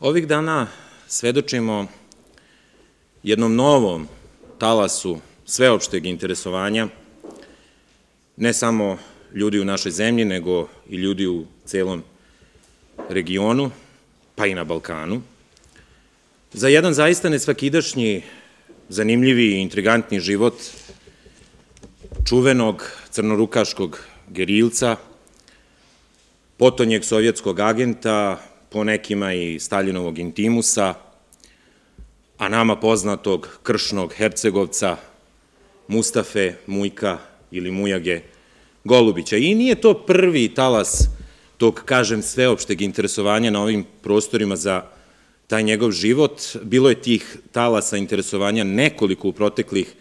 Ovih dana svedočimo jednom novom talasu sveopšteg interesovanja, ne samo ljudi u našoj zemlji, nego i ljudi u celom regionu, pa i na Balkanu, za jedan zaista nesvakidašnji, zanimljivi i intrigantni život čuvenog crnorukaškog gerilca, potonjeg sovjetskog agenta, po nekima i Staljinovog intimusa, a nama poznatog kršnog hercegovca Mustafe Mujka ili Mujage Golubića. I nije to prvi talas tog, kažem, sveopšteg interesovanja na ovim prostorima za taj njegov život. Bilo je tih talasa interesovanja nekoliko u proteklih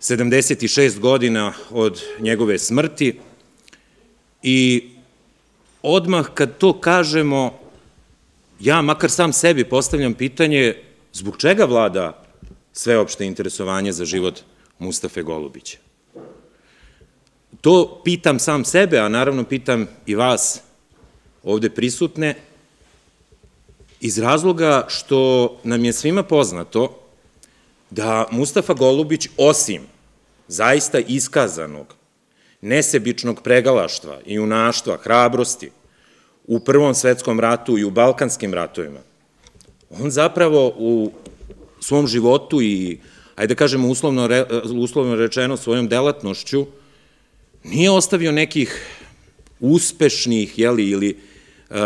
76 godina od njegove smrti i odmah kad to kažemo, ja makar sam sebi postavljam pitanje zbog čega vlada sveopšte interesovanje za život Mustafe Golubića. To pitam sam sebe, a naravno pitam i vas ovde prisutne, iz razloga što nam je svima poznato da Mustafa Golubić, osim zaista iskazanog, nesebičnog pregalaštva i unaštva, hrabrosti, u Prvom svetskom ratu i u Balkanskim ratovima, on zapravo u svom životu i, ajde da kažemo uslovno, uslovno rečeno, svojom delatnošću, nije ostavio nekih uspešnih, jeli, ili uh,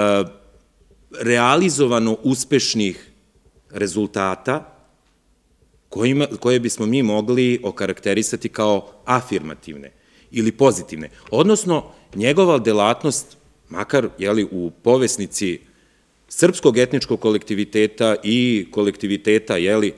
realizovano uspešnih rezultata kojima, koje bismo mi mogli okarakterisati kao afirmativne ili pozitivne. Odnosno, njegova delatnost makar jeli, u povesnici srpskog etničkog kolektiviteta i kolektiviteta jeli,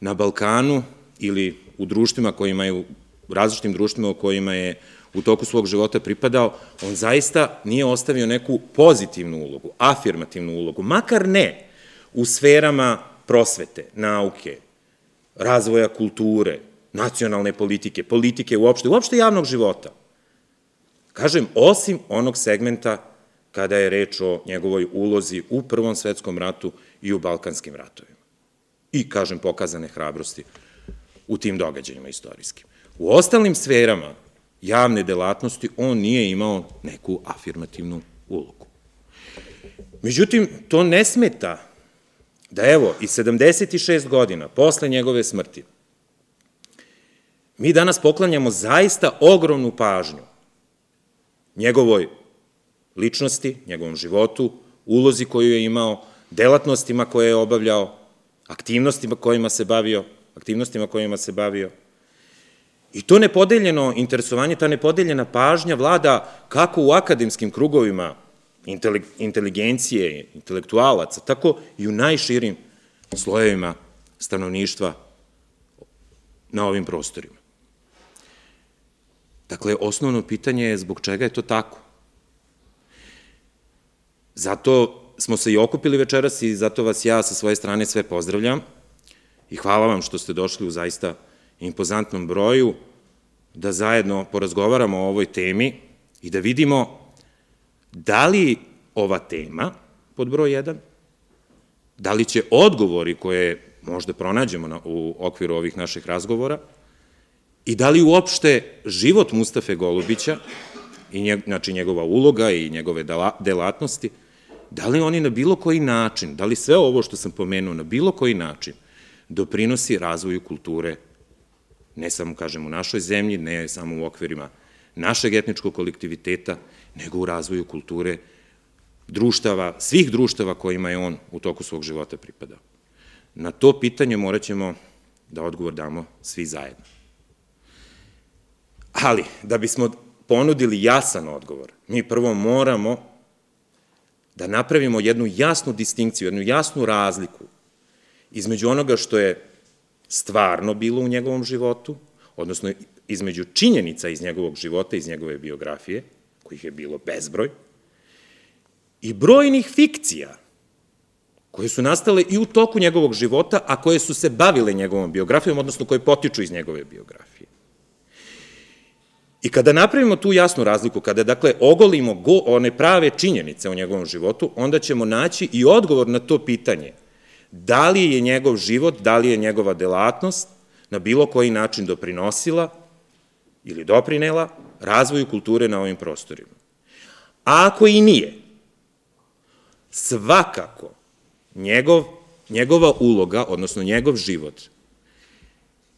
na Balkanu ili u društvima kojima je, u različitim društvima kojima je u toku svog života pripadao, on zaista nije ostavio neku pozitivnu ulogu, afirmativnu ulogu, makar ne u sferama prosvete, nauke, razvoja kulture, nacionalne politike, politike uopšte, uopšte javnog života. Kažem, osim onog segmenta kada je reč o njegovoj ulozi u Prvom svetskom ratu i u Balkanskim ratovima. I, kažem, pokazane hrabrosti u tim događajima istorijskim. U ostalim sferama javne delatnosti on nije imao neku afirmativnu ulogu. Međutim, to ne smeta da evo, i 76 godina posle njegove smrti, mi danas poklanjamo zaista ogromnu pažnju njegovoj ličnosti, njegovom životu, ulozi koju je imao, delatnostima koje je obavljao, aktivnostima kojima se bavio, aktivnostima kojima se bavio. I to nepodeljeno interesovanje, ta nepodeljena pažnja vlada kako u akademskim krugovima inteligencije, intelektualaca, tako i u najširim slojevima stanovništva na ovim prostorima. Dakle, osnovno pitanje je zbog čega je to tako. Zato smo se i okupili večeras i zato vas ja sa svoje strane sve pozdravljam i hvala vam što ste došli u zaista impozantnom broju da zajedno porazgovaramo o ovoj temi i da vidimo da li ova tema, pod broj 1, da li će odgovori koje možda pronađemo na, u okviru ovih naših razgovora i da li uopšte život Mustafe Golubića, i njeg, znači njegova uloga i njegove delatnosti, da li oni na bilo koji način, da li sve ovo što sam pomenuo na bilo koji način doprinosi razvoju kulture, ne samo, kažem, u našoj zemlji, ne samo u okvirima našeg etničkog kolektiviteta, nego u razvoju kulture društava, svih društava kojima je on u toku svog života pripadao. Na to pitanje morat ćemo da odgovor damo svi zajedno. Ali, da bismo ponudili jasan odgovor, mi prvo moramo da napravimo jednu jasnu distinkciju, jednu jasnu razliku između onoga što je stvarno bilo u njegovom životu, odnosno između činjenica iz njegovog života, iz njegove biografije, kojih je bilo bezbroj, i brojnih fikcija koje su nastale i u toku njegovog života, a koje su se bavile njegovom biografijom, odnosno koje potiču iz njegove biografije. I kada napravimo tu jasnu razliku, kada dakle ogolimo go, one prave činjenice o njegovom životu, onda ćemo naći i odgovor na to pitanje da li je njegov život, da li je njegova delatnost na bilo koji način doprinosila ili doprinela razvoju kulture na ovim prostorima. A ako i nije, svakako njegov, njegova uloga, odnosno njegov život,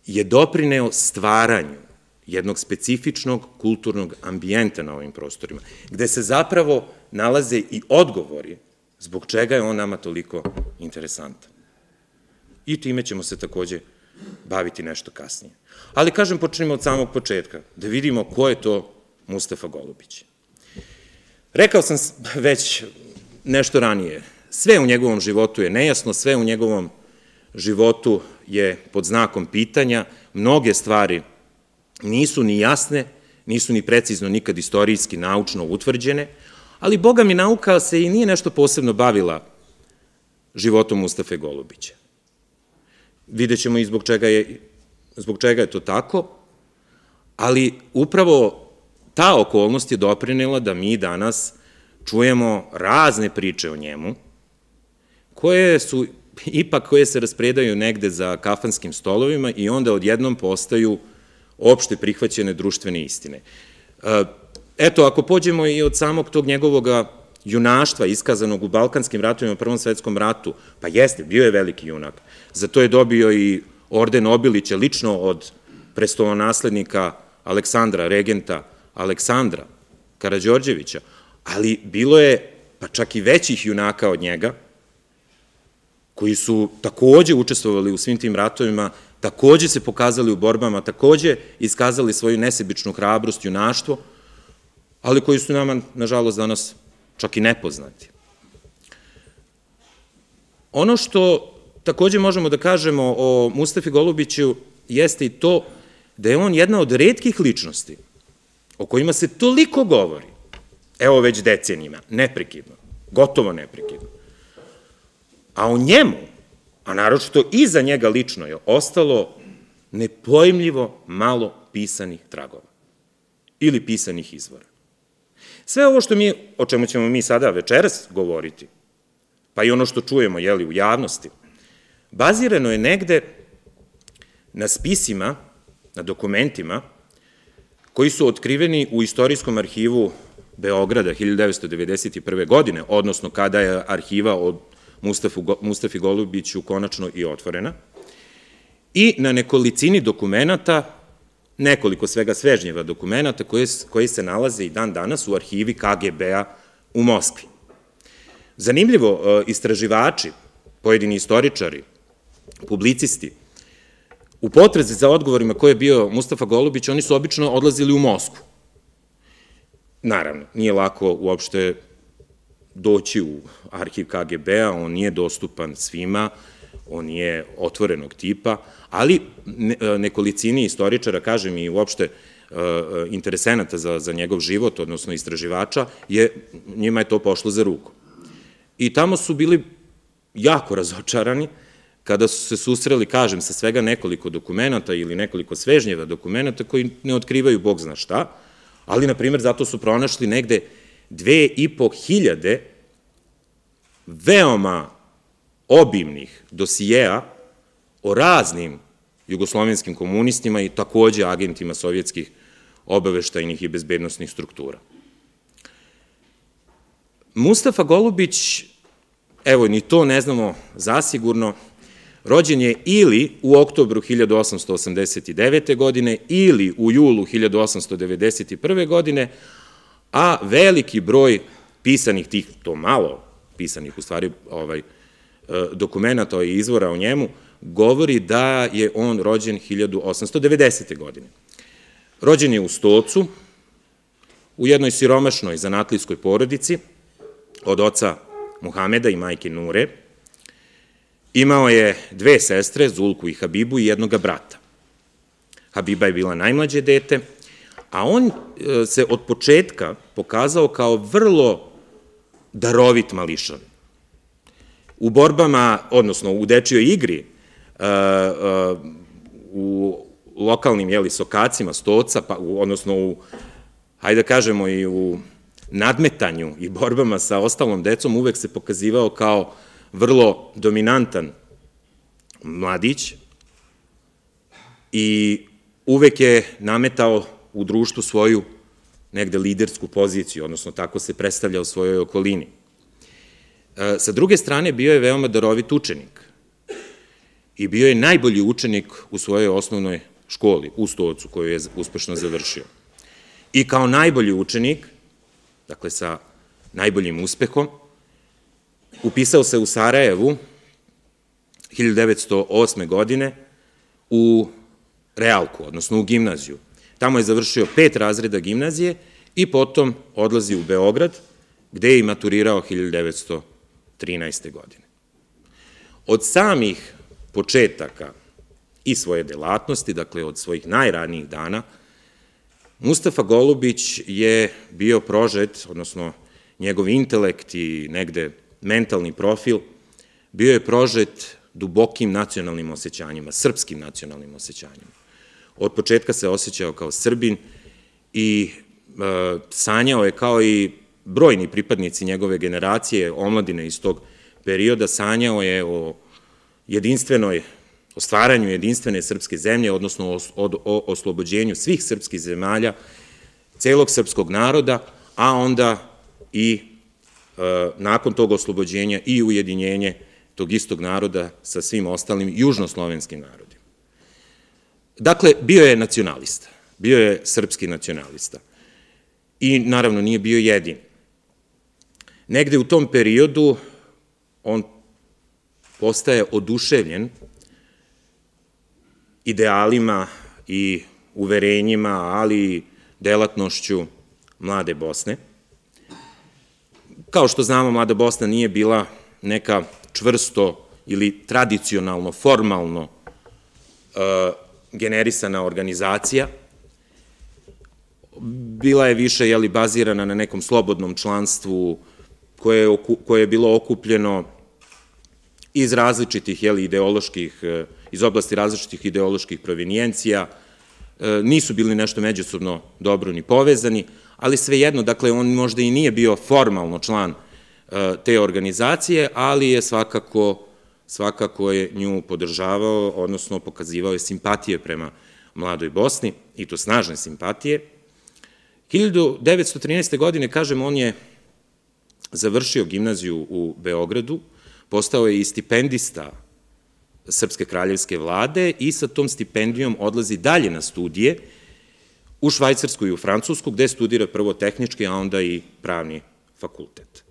je doprineo stvaranju jednog specifičnog kulturnog ambijenta na ovim prostorima, gde se zapravo nalaze i odgovori zbog čega je on nama toliko interesantan. I time ćemo se takođe baviti nešto kasnije. Ali, kažem, počnemo od samog početka, da vidimo ko je to Mustafa Golubić. Rekao sam već nešto ranije, sve u njegovom životu je nejasno, sve u njegovom životu je pod znakom pitanja, mnoge stvari nisu ni jasne, nisu ni precizno nikad istorijski, naučno utvrđene, ali Boga mi nauka se i nije nešto posebno bavila životom Mustafe Golubića. Vidjet ćemo i zbog čega je, zbog čega je to tako, ali upravo ta okolnost je doprinela da mi danas čujemo razne priče o njemu, koje su ipak koje se raspredaju negde za kafanskim stolovima i onda odjednom postaju opšte prihvaćene društvene istine. E, eto, ako pođemo i od samog tog njegovog junaštva iskazanog u Balkanskim ratovima Prvom svetskom ratu, pa jeste, bio je veliki junak. Za to je dobio i orden Obilića lično od prestolonaslednika Aleksandra, regenta Aleksandra Karadžorđevića, ali bilo je pa čak i većih junaka od njega, koji su takođe učestvovali u svim tim ratovima, takođe se pokazali u borbama, takođe iskazali svoju nesebičnu hrabrost, junaštvo, ali koji su nama, nažalost, danas čak i nepoznati. Ono što takođe možemo da kažemo o Mustafi Golubiću jeste i to da je on jedna od redkih ličnosti o kojima se toliko govori, evo već decenijima, neprekidno, gotovo neprekidno, a o njemu, a naročito za njega lično je ostalo nepojmljivo malo pisanih tragova ili pisanih izvora. Sve ovo što mi, o čemu ćemo mi sada večeras govoriti, pa i ono što čujemo jeli, u javnosti, bazirano je negde na spisima, na dokumentima, koji su otkriveni u Istorijskom arhivu Beograda 1991. godine, odnosno kada je arhiva od Mustafi Golubiću konačno i otvorena, i na nekolicini dokumenta, nekoliko svega svežnjeva dokumenta koji, se nalaze i dan danas u arhivi KGB-a u Moskvi. Zanimljivo, e, istraživači, pojedini istoričari, publicisti, u potrezi za odgovorima koje je bio Mustafa Golubić, oni su obično odlazili u Moskvu. Naravno, nije lako uopšte doći u arhiv KGB-a, on nije dostupan svima, on je otvorenog tipa, ali nekolicini istoričara, kažem i uopšte e, interesenata za, za njegov život, odnosno istraživača, je, njima je to pošlo za ruku. I tamo su bili jako razočarani, kada su se susreli, kažem, sa svega nekoliko dokumenta ili nekoliko svežnjeva dokumenta koji ne otkrivaju bog zna šta, ali, na primjer, zato su pronašli negde dve i po hiljade veoma obimnih dosijeja o raznim jugoslovenskim komunistima i takođe agentima sovjetskih obaveštajnih i bezbednostnih struktura. Mustafa Golubić, evo, ni to ne znamo zasigurno, rođen je ili u oktobru 1889. godine ili u julu 1891. godine, a veliki broj pisanih tih, to malo pisanih u stvari ovaj, dokumenta i izvora o njemu, govori da je on rođen 1890. godine. Rođen je u Stocu, u jednoj siromašnoj zanatlijskoj porodici, od oca Muhameda i majke Nure. Imao je dve sestre, Zulku i Habibu, i jednoga brata. Habiba je bila najmlađe dete, a on e, se od početka pokazao kao vrlo darovit mališan. U borbama, odnosno u dečijoj igri, e, e, u lokalnim, jeli, sokacima, stoca, pa, odnosno u, hajde da kažemo i u nadmetanju i borbama sa ostalom decom uvek se pokazivao kao vrlo dominantan mladić i uvek je nametao u društvu svoju negde lidersku poziciju, odnosno tako se predstavlja u svojoj okolini. E, sa druge strane, bio je veoma darovit učenik i bio je najbolji učenik u svojoj osnovnoj školi, u Stocu, koju je uspešno završio. I kao najbolji učenik, dakle sa najboljim uspehom, upisao se u Sarajevu 1908. godine u realku, odnosno u gimnaziju. Tamo je završio pet razreda gimnazije i potom odlazi u Beograd, gde je i maturirao 1913. godine. Od samih početaka i svoje delatnosti, dakle od svojih najranijih dana, Mustafa Golubić je bio prožet, odnosno njegov intelekt i negde mentalni profil, bio je prožet dubokim nacionalnim osjećanjima, srpskim nacionalnim osjećanjima. Od početka se osjećao kao Srbin i e, sanjao je kao i brojni pripadnici njegove generacije, omladine iz tog perioda, sanjao je o jedinstvenoj, o stvaranju jedinstvene srpske zemlje, odnosno o, o, o oslobođenju svih srpskih zemalja, celog srpskog naroda, a onda i e, nakon tog oslobođenja i ujedinjenje tog istog naroda sa svim ostalim južnoslovenskim narodima. Dakle, bio je nacionalista, bio je srpski nacionalista i naravno nije bio jedin. Negde u tom periodu on postaje oduševljen idealima i uverenjima, ali i delatnošću Mlade Bosne. Kao što znamo, Mlada Bosna nije bila neka čvrsto ili tradicionalno, formalno uh, generisana organizacija, bila je više jeli, bazirana na nekom slobodnom članstvu koje je, koje je bilo okupljeno iz različitih jeli, ideoloških, uh, iz oblasti različitih ideoloških provenijencija, uh, nisu bili nešto međusobno dobro ni povezani, ali svejedno, dakle, on možda i nije bio formalno član te organizacije, ali je svakako svakako je nju podržavao, odnosno pokazivao je simpatije prema mladoj Bosni, i to snažne simpatije. 1913. godine, kažem, on je završio gimnaziju u Beogradu, postao je i stipendista Srpske kraljevske vlade i sa tom stipendijom odlazi dalje na studije u Švajcarsku i u Francusku, gde studira prvo tehnički, a onda i pravni fakultet.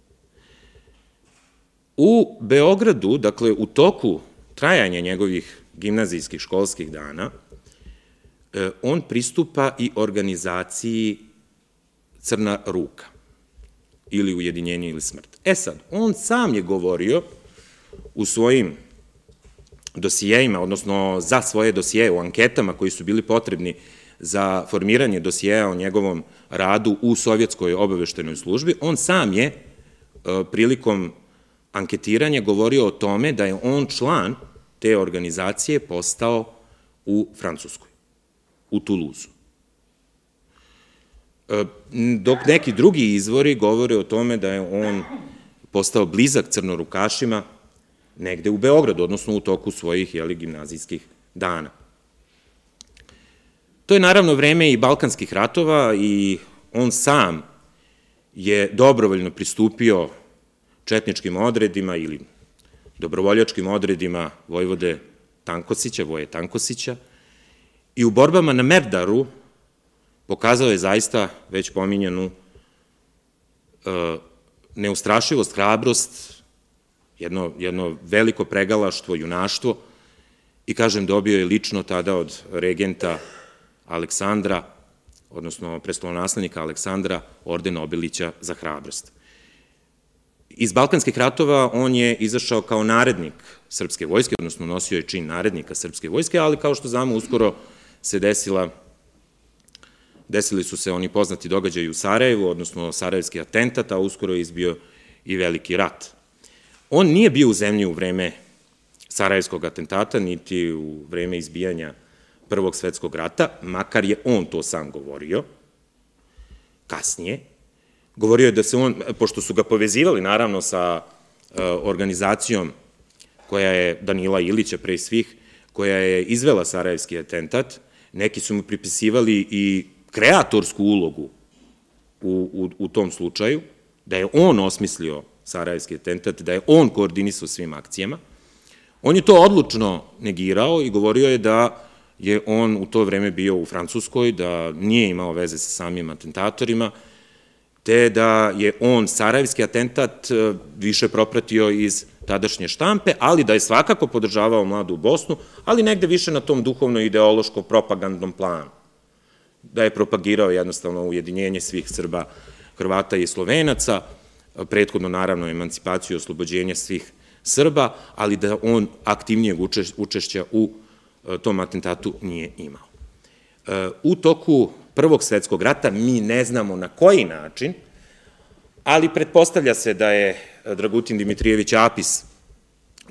U Beogradu, dakle u toku trajanja njegovih gimnazijskih školskih dana, e, on pristupa i organizaciji Crna ruka ili ujedinjenje ili smrt. E sad, on sam je govorio u svojim dosijejima, odnosno za svoje dosijeje u anketama koji su bili potrebni za formiranje dosijeja o njegovom radu u sovjetskoj obaveštenoj službi, on sam je e, prilikom anketiranje govorio o tome da je on član te organizacije postao u Francuskoj, u Tuluzu. E, dok neki drugi izvori govore o tome da je on postao blizak crnorukašima negde u Beogradu, odnosno u toku svojih jeli, gimnazijskih dana. To je naravno vreme i Balkanskih ratova i on sam je dobrovoljno pristupio četničkim odredima ili dobrovoljačkim odredima Vojvode Tankosića, Voje Tankosića, i u borbama na Merdaru pokazao je zaista već pominjanu e, neustrašivost, hrabrost, jedno, jedno veliko pregalaštvo, junaštvo i, kažem, dobio je lično tada od regenta Aleksandra, odnosno prestolonaslednika Aleksandra, orden Obilića za hrabrost. Iz Balkanskih ratova on je izašao kao narednik srpske vojske, odnosno nosio je čin narednika srpske vojske, ali kao što znamo, uskoro se desila desili su se oni poznati događaji u Sarajevu, odnosno Sarajevski atentat, a uskoro je izbio i veliki rat. On nije bio u zemlji u vreme Sarajevskog atentata, niti u vreme izbijanja Prvog svetskog rata, makar je on to sam govorio, kasnije, govorio je da se on, pošto su ga povezivali naravno sa e, organizacijom koja je Danila Ilića pre svih, koja je izvela Sarajevski atentat, neki su mu pripisivali i kreatorsku ulogu u, u, u tom slučaju, da je on osmislio Sarajevski atentat, da je on koordinisao svim akcijama. On je to odlučno negirao i govorio je da je on u to vreme bio u Francuskoj, da nije imao veze sa samim atentatorima, te da je on Sarajevski atentat e, više propratio iz tadašnje štampe, ali da je svakako podržavao mladu Bosnu, ali negde više na tom duhovno-ideološko-propagandnom planu. Da je propagirao jednostavno ujedinjenje svih Srba, Hrvata i Slovenaca, prethodno naravno emancipaciju i oslobođenje svih Srba, ali da on aktivnijeg učešća u e, tom atentatu nije imao. E, u toku Prvog svetskog rata mi ne znamo na koji način, ali pretpostavlja se da je Dragutin Dimitrijević Apis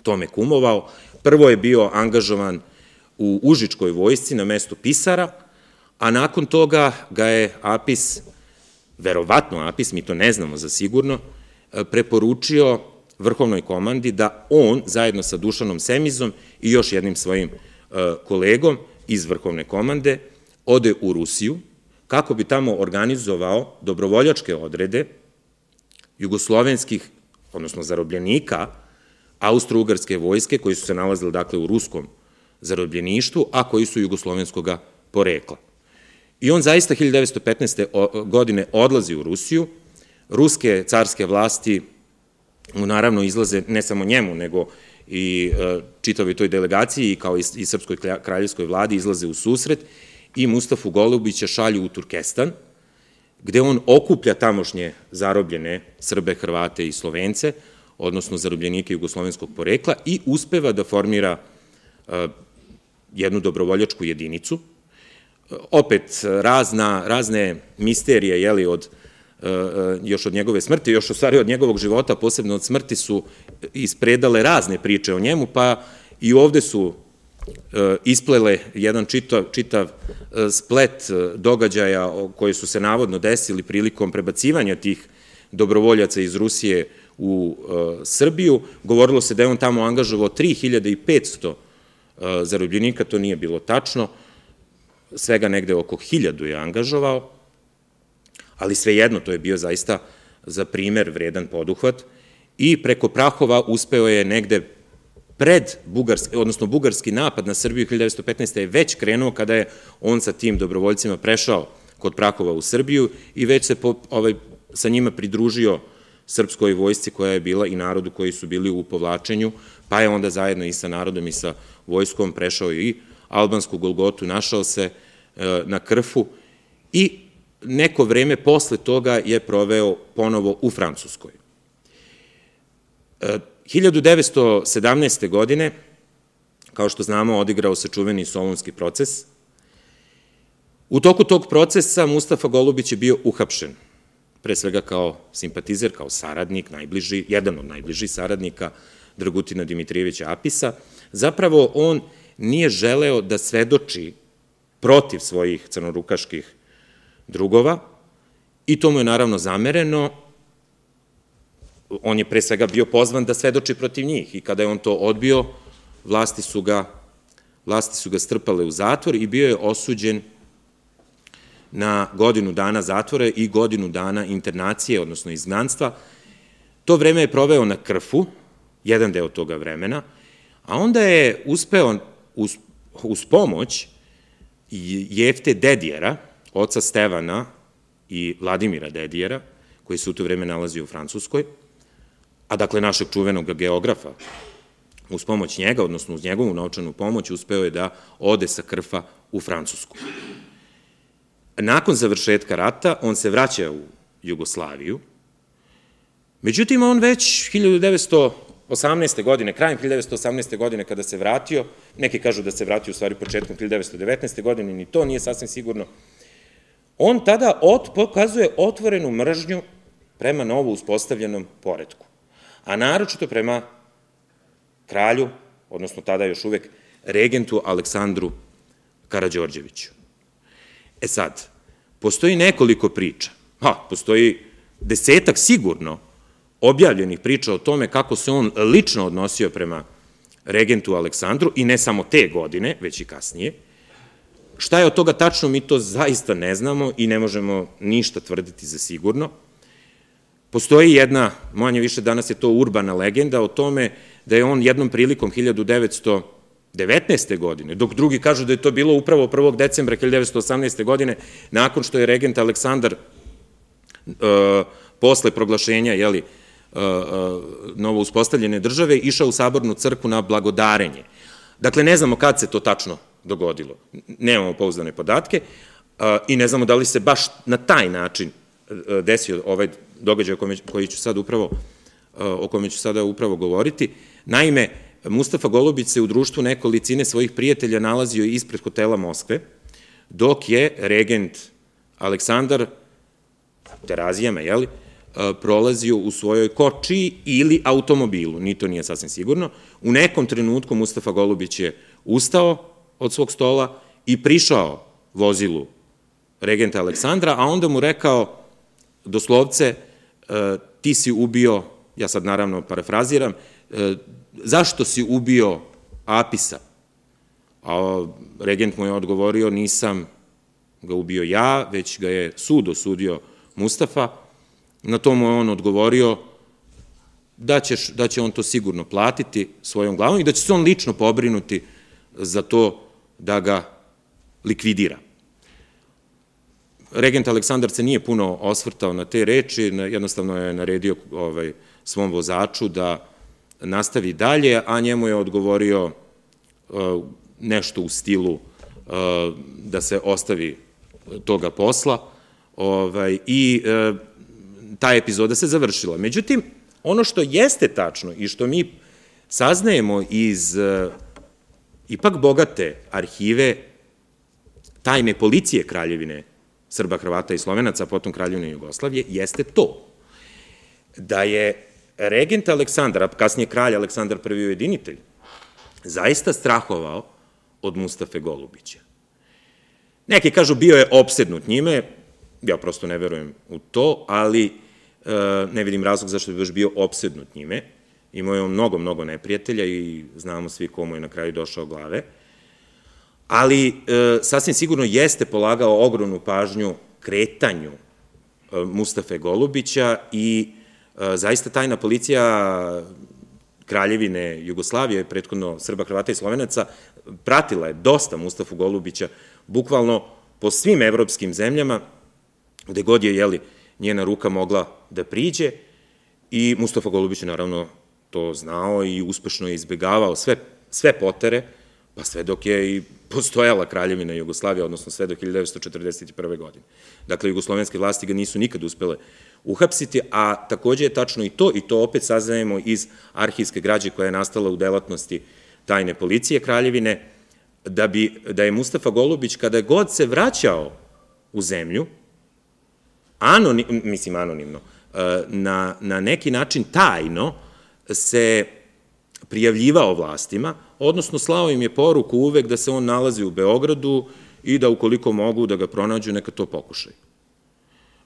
tome kumovao. Prvo je bio angažovan u Užičkoj vojsci na mestu pisara, a nakon toga ga je Apis, verovatno Apis, mi to ne znamo za sigurno, preporučio vrhovnoj komandi da on, zajedno sa Dušanom Semizom i još jednim svojim e, kolegom iz vrhovne komande, ode u Rusiju, kako bi tamo organizovao dobrovoljačke odrede jugoslovenskih, odnosno zarobljenika, austro-ugarske vojske, koji su se nalazili, dakle, u ruskom zarobljeništvu, a koji su jugoslovenskoga porekla. I on zaista 1915. godine odlazi u Rusiju, ruske carske vlasti mu naravno izlaze ne samo njemu, nego i e, čitavi toj delegaciji, kao i Srpskoj kraljevskoj vladi, izlaze u susret i Mustafu Golubića šalju u Turkestan, gde on okuplja tamošnje zarobljene Srbe, Hrvate i Slovence, odnosno zarobljenike jugoslovenskog porekla i uspeva da formira e, jednu dobrovoljačku jedinicu. Opet, razna, razne misterije, jeli, od e, e, još od njegove smrti, još u stvari od njegovog života, posebno od smrti su ispredale razne priče o njemu, pa i ovde su E, isplele jedan čitav, čitav e, splet e, događaja koji su se navodno desili prilikom prebacivanja tih dobrovoljaca iz Rusije u Srbiju. Govorilo se da je on tamo angažovao 3500 zarobljenika, to nije bilo tačno, svega negde oko 1000 je angažovao, ali svejedno to je bio zaista za primer vredan poduhvat. I preko Prahova uspeo je negde pred bugarski, odnosno bugarski napad na Srbiju 1915. je već krenuo kada je on sa tim dobrovoljcima prešao kod Prakova u Srbiju i već se po, ovaj, sa njima pridružio srpskoj vojsci koja je bila i narodu koji su bili u povlačenju, pa je onda zajedno i sa narodom i sa vojskom prešao i albansku Golgotu, našao se e, na Krfu i neko vreme posle toga je proveo ponovo u Francuskoj. E, 1917. godine, kao što znamo, odigrao se čuveni Solunski proces. U toku tog procesa Mustafa Golubić je bio uhapšen, pre svega kao simpatizer, kao saradnik, najbliži, jedan od najbližih saradnika Dragutina Dimitrijevića Apisa. Zapravo, on nije želeo da svedoči protiv svojih crnorukaških drugova i to mu je naravno zamereno, on je pre svega bio pozvan da svedoči protiv njih i kada je on to odbio, vlasti su ga, vlasti su ga strpale u zatvor i bio je osuđen na godinu dana zatvora i godinu dana internacije, odnosno izgnanstva. To vreme je proveo na Krfu, jedan deo toga vremena, a onda je uspeo uz, uz pomoć Jefte Dedijera, oca Stevana i Vladimira Dedijera, koji se u to vreme nalazi u Francuskoj, a dakle našeg čuvenog geografa, uz pomoć njega, odnosno uz njegovu naučanu pomoć, uspeo je da ode sa Krfa u Francusku. Nakon završetka rata, on se vraća u Jugoslaviju, međutim, on već 1918. godine, krajem 1918. godine kada se vratio, neki kažu da se vratio u stvari početkom 1919. godine, ni to nije sasvim sigurno, on tada pokazuje otvorenu mržnju prema novo uspostavljenom poredku a naročito prema kralju, odnosno tada još uvek regentu Aleksandru Karadžorđeviću. E sad, postoji nekoliko priča, ha, postoji desetak sigurno objavljenih priča o tome kako se on lično odnosio prema regentu Aleksandru i ne samo te godine, već i kasnije. Šta je od toga tačno, mi to zaista ne znamo i ne možemo ništa tvrditi za sigurno. Postoji jedna, manje više danas je to urbana legenda o tome da je on jednom prilikom 1919. godine, dok drugi kažu da je to bilo upravo 1. decembra 1918. godine, nakon što je regent Aleksandar uh, posle proglašenja, jeli, uh, novo uspostavljene države, išao u sabornu crku na blagodarenje. Dakle, ne znamo kad se to tačno dogodilo. Nemamo pouzdane podatke i ne znamo da li se baš na taj način desio ovaj događaj koji ću sad upravo, o kome ću sada upravo govoriti. Naime, Mustafa Golubić se u društvu nekolicine svojih prijatelja nalazio ispred hotela Moskve, dok je regent Aleksandar Terazijama, jeli, prolazio u svojoj koči ili automobilu, ni to nije sasvim sigurno. U nekom trenutku Mustafa Golubić je ustao od svog stola i prišao vozilu regenta Aleksandra, a onda mu rekao, doslovce, ti si ubio, ja sad naravno parafraziram, zašto si ubio Apisa? A regent mu je odgovorio, nisam ga ubio ja, već ga je sud osudio Mustafa, Na to mu je on odgovorio da, ćeš, da će on to sigurno platiti svojom glavom i da će se on lično pobrinuti za to da ga likvidira. Regent Aleksandar se nije puno osvrtao na te reči, jednostavno je naredio ovaj, svom vozaču da nastavi dalje, a njemu je odgovorio uh, nešto u stilu uh, da se ostavi toga posla ovaj, i uh, ta epizoda se završila. Međutim, ono što jeste tačno i što mi saznajemo iz ipak bogate arhive tajne policije Kraljevine Srba, Hrvata i Slovenaca, potom Kraljevine Jugoslavije, jeste to da je regent Aleksandar, a kasnije kralj Aleksandar I ujedinitelj, zaista strahovao od Mustafe Golubića. Neki kažu bio je obsednut njime, ja prosto ne verujem u to, ali E, ne vidim razlog zašto bi baš bio obsednut njime. Imao je on mnogo, mnogo neprijatelja i znamo svi komu je na kraju došao glave. Ali e, sasvim sigurno jeste polagao ogromnu pažnju kretanju e, Mustafe Golubića i zaista tajna policija Kraljevine Jugoslavije, prethodno Srba, Hrvata i Slovenaca, pratila je dosta Mustafu Golubića, bukvalno po svim evropskim zemljama, gde god je, jeli, njena ruka mogla da priđe. I Mustafa Golubić je naravno to znao i uspešno je izbegavao sve, sve potere, pa sve dok je i postojala kraljevina Jugoslavija, odnosno sve do 1941. godine. Dakle, jugoslovenske vlasti ga nisu nikad uspele uhapsiti, a takođe je tačno i to, i to opet saznajemo iz arhivske građe koja je nastala u delatnosti tajne policije kraljevine, da, bi, da je Mustafa Golubić, kada god se vraćao u zemlju, anonim, mislim anonimno, e, na, na neki način tajno se prijavljivao vlastima, odnosno slao im je poruku uvek da se on nalazi u Beogradu i da ukoliko mogu da ga pronađu, neka to pokušaju.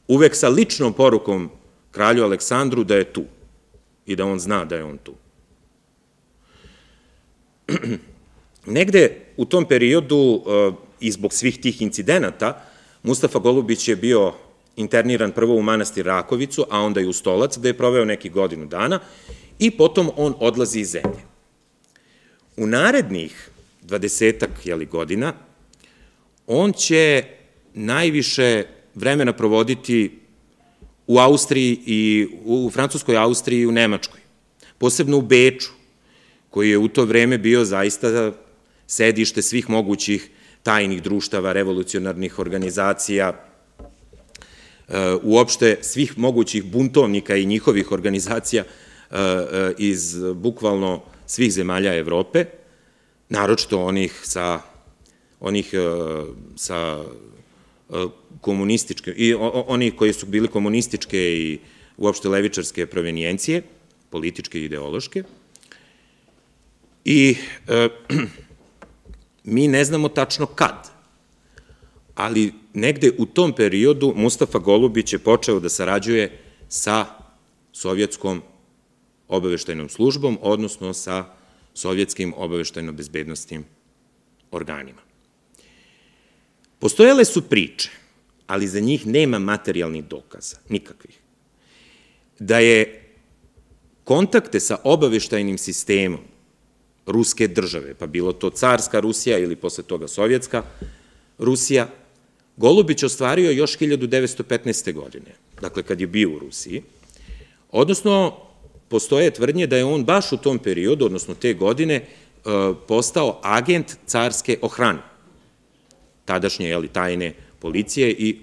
Uvek sa ličnom porukom kralju Aleksandru da je tu i da on zna da je on tu. Negde u tom periodu e, i zbog svih tih incidenata Mustafa Golubić je bio interniran prvo u manastir Rakovicu, a onda i u Stolac, gde je proveo neki godinu dana i potom on odlazi iz zemlje. U narednih dvadesetak godina on će najviše vremena provoditi u Austriji i u Francuskoj Austriji i u Nemačkoj, posebno u Beču, koji je u to vreme bio zaista sedište svih mogućih tajnih društava, revolucionarnih organizacija, uopšte svih mogućih buntovnika i njihovih organizacija e, e, iz bukvalno svih zemalja Evrope, naročito onih sa onih e, sa komunističke, i oni koji su bili komunističke i uopšte levičarske provenijencije, političke i ideološke. I e, Mi ne znamo tačno kad, ali negde u tom periodu Mustafa Golubić je počeo da sarađuje sa sovjetskom obaveštajnom službom, odnosno sa sovjetskim obaveštajno-bezbednostnim organima. Postojale su priče, ali za njih nema materijalnih dokaza, nikakvih, da je kontakte sa obaveštajnim sistemom ruske države, pa bilo to carska Rusija ili posle toga sovjetska Rusija, Golubić ostvario još 1915. godine, dakle kad je bio u Rusiji, odnosno postoje tvrdnje da je on baš u tom periodu, odnosno te godine, e, postao agent carske ohrane, tadašnje jeli, tajne policije i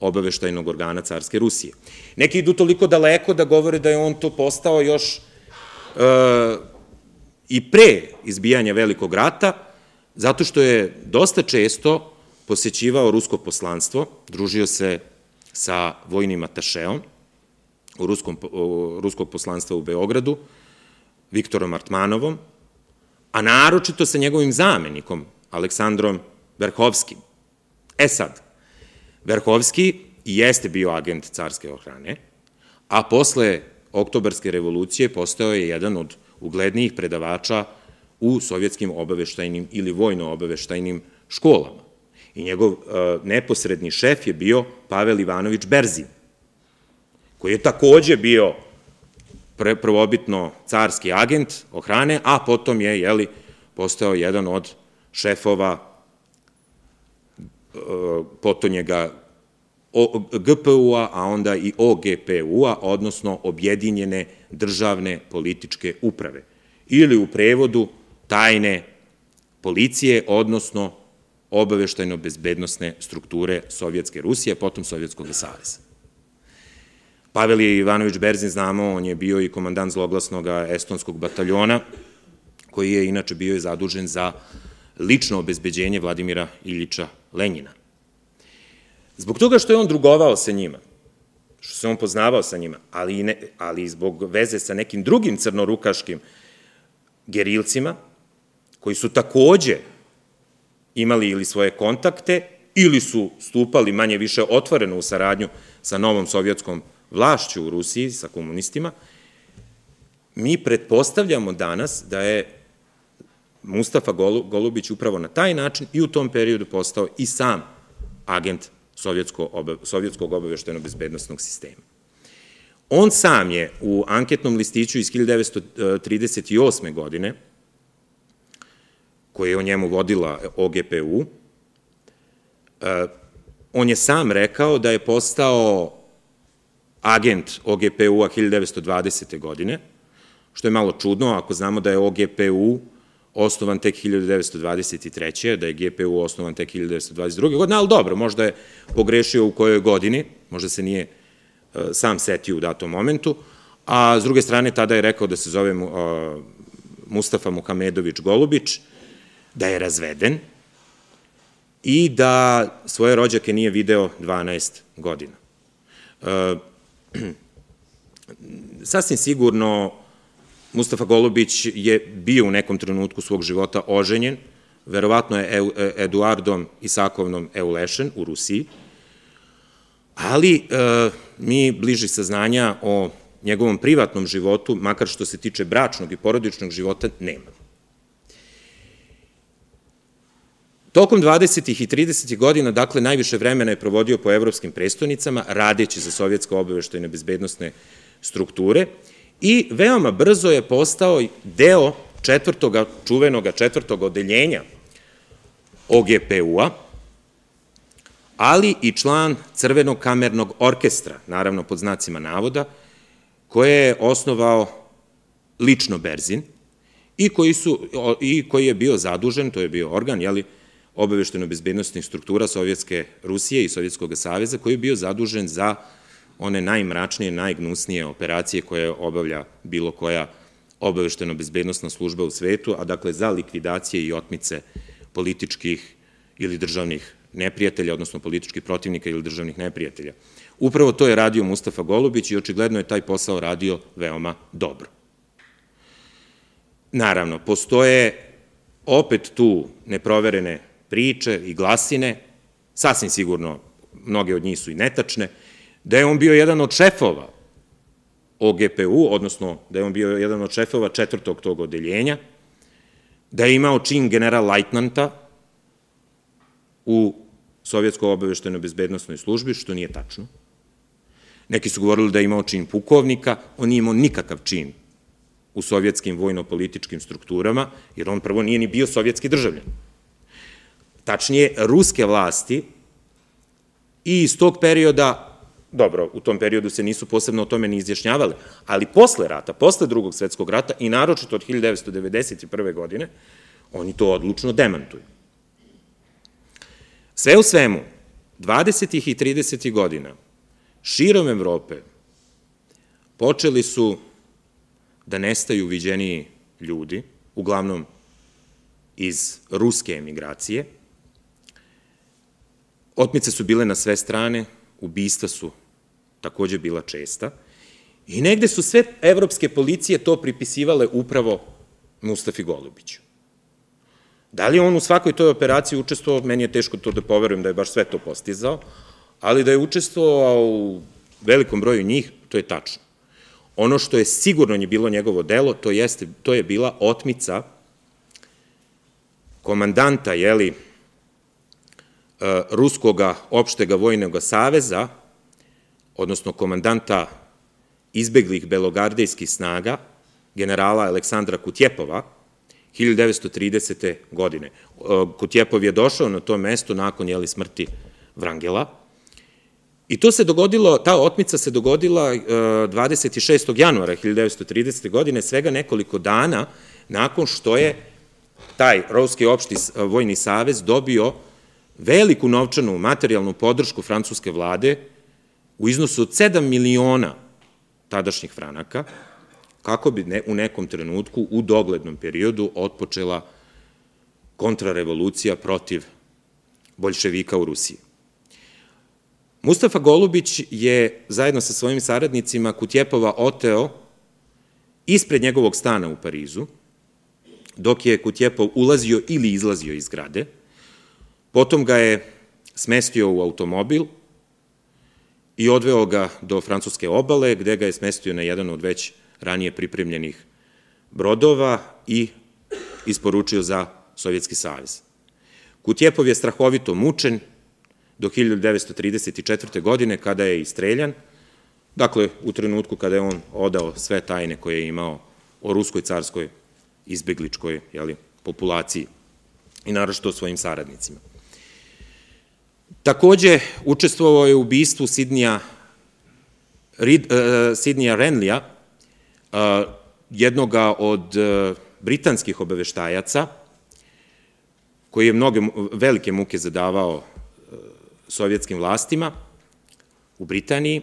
obaveštajnog organa carske Rusije. Neki idu toliko daleko da govore da je on to postao još e, i pre izbijanja velikog rata, zato što je dosta često posećivao rusko poslanstvo, družio se sa vojnim atašeom ruskom, ruskog poslanstva u Beogradu, Viktorom Artmanovom, a naročito sa njegovim zamenikom, Aleksandrom Verhovskim. E sad, Verhovski jeste bio agent carske ohrane, a posle oktobarske revolucije postao je jedan od uglednijih predavača u sovjetskim obaveštajnim ili vojno-obaveštajnim školama. I njegov uh, neposredni šef je bio Pavel Ivanović Berzin, koji je takođe bio prvobitno carski agent ohrane, a potom je, jeli, postao jedan od šefova potonjega GPU-a, a onda i OGPU-a, odnosno objedinjene državne političke uprave. Ili u prevodu tajne policije, odnosno obaveštajno-bezbednostne strukture Sovjetske Rusije, potom Sovjetskog saveza. Pavel Ivanović Berzin, znamo, on je bio i komandant zloglasnog estonskog bataljona, koji je inače bio i zadužen za lično obezbeđenje Vladimira Iljiča Lenjina. Zbog toga što je on drugovao sa njima, što se on poznavao sa njima, ali i, ne, ali i zbog veze sa nekim drugim crnorukaškim gerilcima, koji su takođe imali ili svoje kontakte, ili su stupali manje više otvoreno u saradnju sa novom sovjetskom vlašću u Rusiji, sa komunistima, mi pretpostavljamo danas da je Mustafa Golubić upravo na taj način i u tom periodu postao i sam agent Sovjetsko, Sovjetskog obaveštajno bezbednostnog sistema. On sam je u anketnom listiću iz 1938. godine, koje je o njemu vodila OGPU, eh, on je sam rekao da je postao agent OGPU-a 1920. godine, što je malo čudno ako znamo da je OGPU osnovan tek 1923. da je GPU osnovan tek 1922. godine, ali dobro, možda je pogrešio u kojoj godini, možda se nije e, sam setio u datom momentu, a s druge strane tada je rekao da se zove Mustafa Muhamedović Golubić, da je razveden i da svoje rođake nije video 12 godina. E, sasvim sigurno Mustafa Golubić je bio u nekom trenutku svog života oženjen, verovatno je e, Eduardom Isakovnom Eulešen u Rusiji, ali e, mi bliži saznanja o njegovom privatnom životu, makar što se tiče bračnog i porodičnog života, nema. Tokom 20. i 30. godina, dakle, najviše vremena je provodio po evropskim prestonicama, radeći za sovjetske obaveštajne bezbednostne strukture i veoma brzo je postao deo četvrtoga, čuvenoga četvrtog odeljenja OGPU-a, ali i član Crvenog kamernog orkestra, naravno pod znacima navoda, koje je osnovao lično Berzin i koji, su, i koji je bio zadužen, to je bio organ, jeli, obavešteno-bezbednostnih struktura Sovjetske Rusije i Sovjetskog saveza, koji je bio zadužen za one najmračnije, najgnusnije operacije koje obavlja bilo koja obavešteno-bezbednostna služba u svetu, a dakle za likvidacije i otmice političkih ili državnih neprijatelja, odnosno političkih protivnika ili državnih neprijatelja. Upravo to je radio Mustafa Golubić i očigledno je taj posao radio veoma dobro. Naravno, postoje opet tu neproverene priče i glasine, sasvim sigurno mnoge od njih su i netačne, da je on bio jedan od šefova OGPU, odnosno da je on bio jedan od šefova četvrtog tog odeljenja, da je imao čin general lajtnanta u Sovjetskoj obaveštenoj bezbednostnoj službi, što nije tačno. Neki su govorili da je imao čin pukovnika, on nije imao nikakav čin u sovjetskim vojno-političkim strukturama, jer on prvo nije ni bio sovjetski državljan. Tačnije, ruske vlasti i iz tog perioda dobro, u tom periodu se nisu posebno o tome ni izjašnjavali, ali posle rata, posle drugog svetskog rata i naročito od 1991. godine, oni to odlučno demantuju. Sve u svemu, 20. i 30. godina, širom Evrope, počeli su da nestaju viđeniji ljudi, uglavnom iz ruske emigracije. Otmice su bile na sve strane, ubistva su takođe bila česta i negde su sve evropske policije to pripisivale upravo Mustafi Golubiću. Da li on u svakoj toj operaciji učestvovao, meni je teško to da poverujem da je baš sve to postizao, ali da je učestvovao u velikom broju njih, to je tačno. Ono što je sigurno je bilo njegovo delo, to, jeste, to je bila otmica komandanta, jeli, Ruskoga opštega vojnog saveza, odnosno komandanta izbeglih belogardejskih snaga, generala Aleksandra Kutjepova, 1930. godine. E, Kutjepov je došao na to mesto nakon jeli, smrti Vrangela i to se dogodilo, ta otmica se dogodila 26. E, januara 1930. godine, svega nekoliko dana nakon što je taj Ruski opšti vojni savez dobio veliku novčanu materijalnu podršku francuske vlade u iznosu od 7 miliona tadašnjih franaka, kako bi ne, u nekom trenutku, u doglednom periodu, otpočela kontrarevolucija protiv boljševika u Rusiji. Mustafa Golubić je zajedno sa svojim saradnicima Kutjepova oteo ispred njegovog stana u Parizu, dok je Kutjepov ulazio ili izlazio iz grade, Potom ga je smestio u automobil i odveo ga do francuske obale, gde ga je smestio na jedan od već ranije pripremljenih brodova i isporučio za Sovjetski savez. Kutjepov je strahovito mučen do 1934. godine kada je istreljan, dakle u trenutku kada je on odao sve tajne koje je imao o ruskoj carskoj izbegličkoj jeli, populaciji i naročito o svojim saradnicima. Takođe, učestvovao je u ubistvu Sidnija, Rid, uh, Sidnija Renlija, uh, jednoga od uh, britanskih obaveštajaca, koji je mnoge velike muke zadavao sovjetskim vlastima u Britaniji.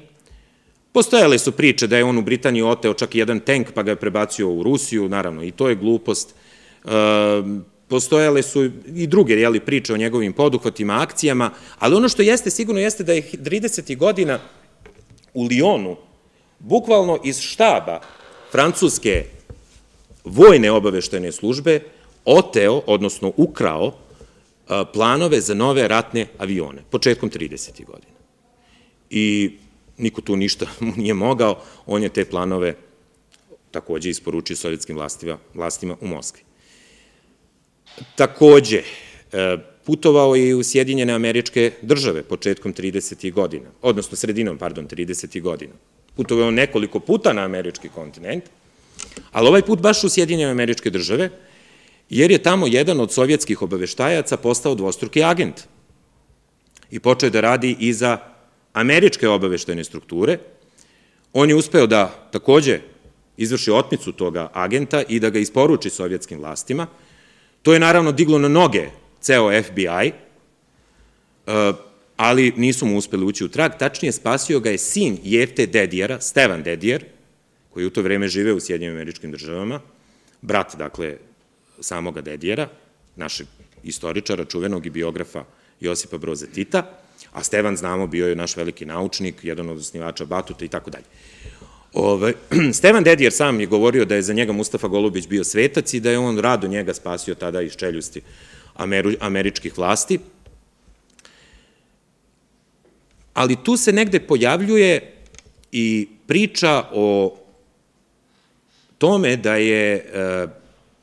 Postojale su priče da je on u Britaniji oteo čak i jedan tank pa ga je prebacio u Rusiju, naravno i to je glupost postojale su i druge jeli, priče o njegovim poduhvatima, akcijama, ali ono što jeste sigurno jeste da je 30. godina u Lionu, bukvalno iz štaba francuske vojne obaveštene službe, oteo, odnosno ukrao, planove za nove ratne avione, početkom 30. godina. I niko tu ništa mu nije mogao, on je te planove takođe isporučio sovjetskim vlastima, vlastima u Moskvi. Takođe, e, putovao je i u Sjedinjene američke države početkom 30. godina, odnosno sredinom, pardon, 30. godina. Putovao je nekoliko puta na američki kontinent, ali ovaj put baš u Sjedinjene američke države, jer je tamo jedan od sovjetskih obaveštajaca postao dvostruki agent i počeo da radi i za američke obaveštajne strukture. On je uspeo da takođe izvrši otmicu toga agenta i da ga isporuči sovjetskim vlastima, To je naravno diglo na noge ceo FBI, eh, ali nisu mu uspeli ući u trag. Tačnije, spasio ga je sin Jefte Dedijera, Stevan Dedijer, koji u to vreme žive u Sjedinjim američkim državama, brat, dakle, samoga Dedijera, našeg istoričara, čuvenog i biografa Josipa Broze Tita, a Stevan, znamo, bio je naš veliki naučnik, jedan od osnivača Batuta i tako dalje. Ove, Stevan Dedijer sam je govorio da je za njega Mustafa Golubić bio svetac i da je on rado njega spasio tada iz čeljusti američkih vlasti. Ali tu se negde pojavljuje i priča o tome da je e,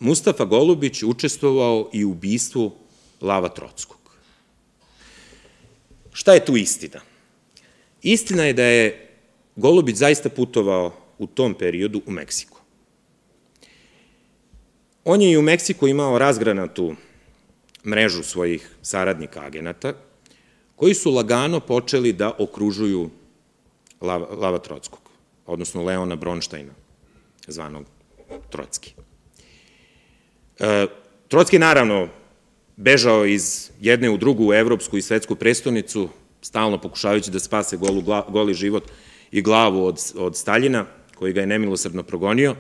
Mustafa Golubić učestvovao i u ubistvu Lava Trockog. Šta je tu istina? Istina je da je Golubić zaista putovao u tom periodu u Meksiku. On je i u Meksiku imao razgranatu mrežu svojih saradnika agenata, koji su lagano počeli da okružuju Lava, Lava Trockog, odnosno Leona Bronštajna, zvanog Trocki. E, Trocki naravno bežao iz jedne u drugu evropsku i svetsku prestonicu, stalno pokušavajući da spase goli život i glavu od, od Staljina, koji ga je nemilosrdno progonio,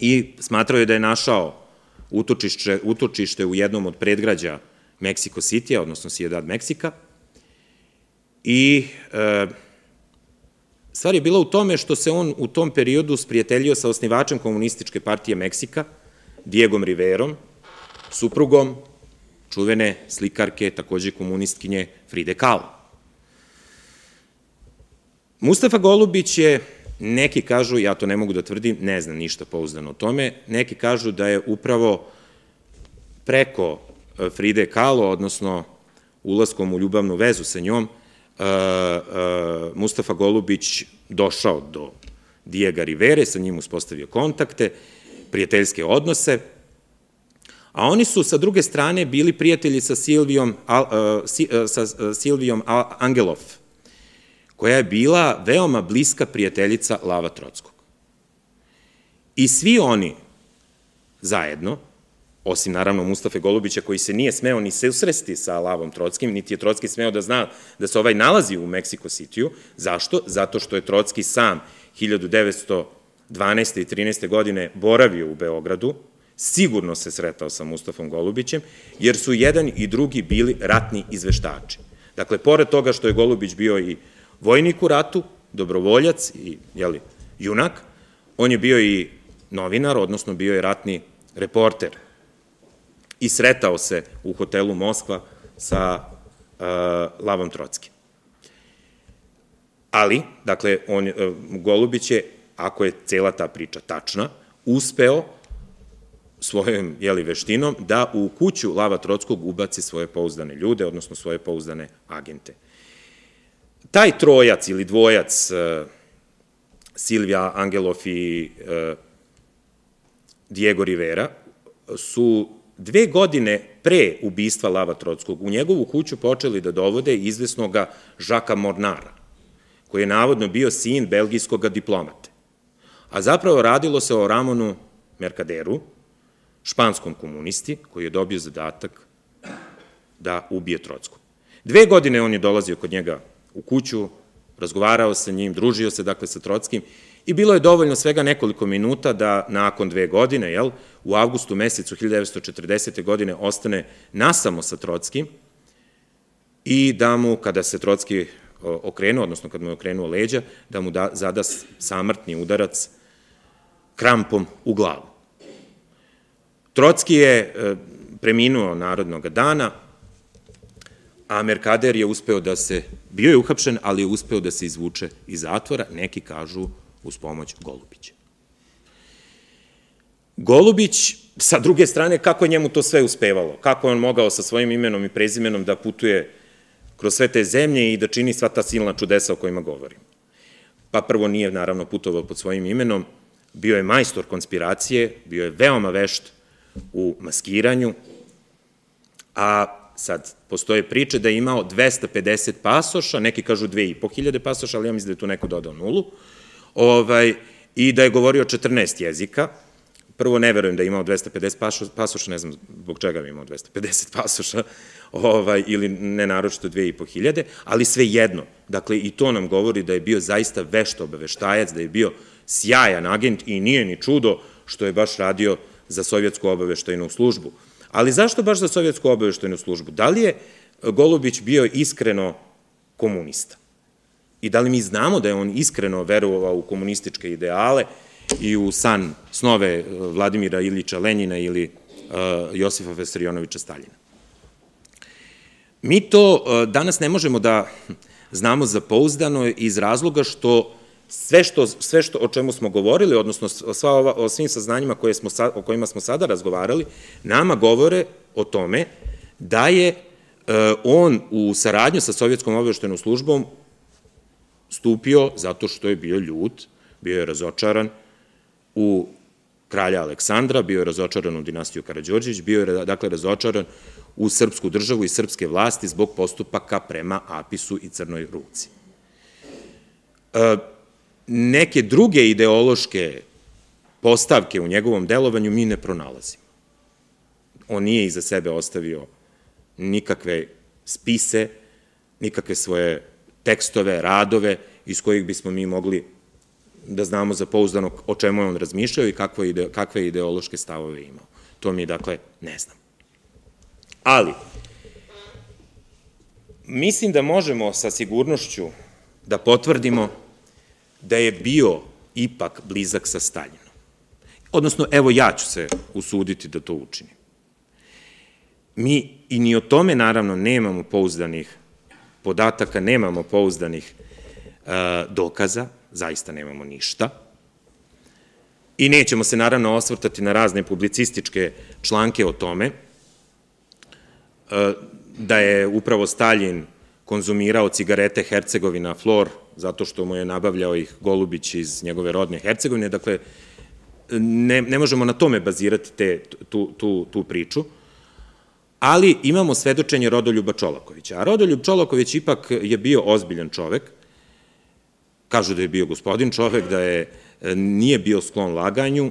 i smatrao je da je našao utočište, utočište u jednom od predgrađa Mexico City, odnosno Ciudad Meksika, i e, stvar je bila u tome što se on u tom periodu sprijateljio sa osnivačem komunističke partije Meksika, Diegom Riverom, suprugom čuvene slikarke, takođe komunistkinje Fride Kahlo. Mustafa Golubić je, neki kažu, ja to ne mogu da tvrdim, ne znam ništa pouzdano o tome, neki kažu da je upravo preko e, Fride Kahlo, odnosno ulaskom u ljubavnu vezu sa njom, e, e, Mustafa Golubić došao do Dijega Rivere, sa njim uspostavio kontakte, prijateljske odnose, a oni su sa druge strane bili prijatelji sa Silvijom, sa Silvijom Angelov, koja je bila veoma bliska prijateljica Lava Trockog. I svi oni zajedno, osim naravno Mustafe Golubića koji se nije smeo ni se usresti sa Lavom Trockim, niti je Trocki smeo da zna da se ovaj nalazi u Meksiko Cityu. Zašto? Zato što je Trocki sam 1912. i 13. godine boravio u Beogradu, sigurno se sretao sa Mustafom Golubićem, jer su jedan i drugi bili ratni izveštači. Dakle, pored toga što je Golubić bio i vojnik u ratu, dobrovoljac i jeli, junak, on je bio i novinar, odnosno bio je ratni reporter i sretao se u hotelu Moskva sa uh, Lavom Trockim. Ali, dakle, on, uh, Golubić je, ako je cela ta priča tačna, uspeo svojom jeli, veštinom da u kuću Lava Trockog ubaci svoje pouzdane ljude, odnosno svoje pouzdane agente. Taj trojac ili dvojac uh, Silvija Angelov i uh, Diego Rivera su dve godine pre ubistva Lava Trockog u njegovu kuću počeli da dovode izvesnoga Žaka Mornara, koji je navodno bio sin belgijskog diplomate. A zapravo radilo se o Ramonu Merkaderu, španskom komunisti, koji je dobio zadatak da ubije Trockog. Dve godine on je dolazio kod njega u kuću, razgovarao sa njim, družio se dakle sa Trockim i bilo je dovoljno svega nekoliko minuta da nakon dve godine, jel, u avgustu mesecu 1940. godine ostane nasamo sa Trockim i da mu, kada se Trocki okrenuo, odnosno kad mu je okrenuo leđa, da mu da, zada samrtni udarac krampom u glavu. Trocki je e, preminuo narodnog dana, a Merkader je uspeo da se, bio je uhapšen, ali je uspeo da se izvuče iz zatvora, neki kažu uz pomoć Golubića. Golubić, sa druge strane, kako je njemu to sve uspevalo? Kako je on mogao sa svojim imenom i prezimenom da putuje kroz sve te zemlje i da čini sva ta silna čudesa o kojima govorim? Pa prvo nije, naravno, putovao pod svojim imenom, bio je majstor konspiracije, bio je veoma vešt u maskiranju, a sad, postoje priče da je imao 250 pasoša, neki kažu 2500 pasoša, ali ja mislim da je tu neko dodao nulu, ovaj, i da je govorio 14 jezika. Prvo, ne verujem da je imao 250 pasoša, ne znam zbog čega bi imao 250 pasoša, ovaj, ili ne naročito 2500, ali sve jedno. Dakle, i to nam govori da je bio zaista vešt obaveštajac, da je bio sjajan agent i nije ni čudo što je baš radio za sovjetsku obaveštajnu službu. Ali zašto baš za sovjetsku obaveštajnu službu? Da li je Golubić bio iskreno komunista? i da li mi znamo da je on iskreno verovao u komunističke ideale i u san snove e, Vladimira Ilića Lenjina ili uh, Josifa Vesarionovića Staljina. Mi to uh, danas ne možemo da znamo za pouzdano iz razloga što sve što, sve što o čemu smo govorili, odnosno sva ova, o svim saznanjima koje smo, o kojima smo sada razgovarali, nama govore o tome da je on u saradnju sa Sovjetskom obaveštenom službom stupio zato što je bio ljut, bio je razočaran u kralja Aleksandra, bio je razočaran u dinastiju Karadžorđević, bio je dakle razočaran u srpsku državu i srpske vlasti zbog postupaka prema Apisu i Crnoj ruci. E, neke druge ideološke postavke u njegovom delovanju mi ne pronalazimo. On nije iza sebe ostavio nikakve spise, nikakve svoje tekstove, radove iz kojih bismo mi mogli da znamo za pouzdano o čemu je on razmišljao i kakve, kakve ideološke stavove imao. To mi, dakle, ne znam. Ali, mislim da možemo sa sigurnošću da potvrdimo da je bio ipak blizak sa Staljinom. Odnosno, evo ja ću se usuditi da to učinim. Mi i ni o tome, naravno, nemamo pouzdanih podataka, nemamo pouzdanih e, dokaza, zaista nemamo ništa. I nećemo se naravno osvrtati na razne publicističke članke o tome, e, da je upravo Stalin konzumirao cigarete Hercegovina Flor, zato što mu je nabavljao ih Golubić iz njegove rodne Hercegovine, dakle, ne, ne možemo na tome bazirati te, tu, tu, tu priču, ali imamo svedočenje Rodoljuba Čolakovića. A Rodoljub Čolaković ipak je bio ozbiljan čovek, kažu da je bio gospodin čovek, da je nije bio sklon laganju,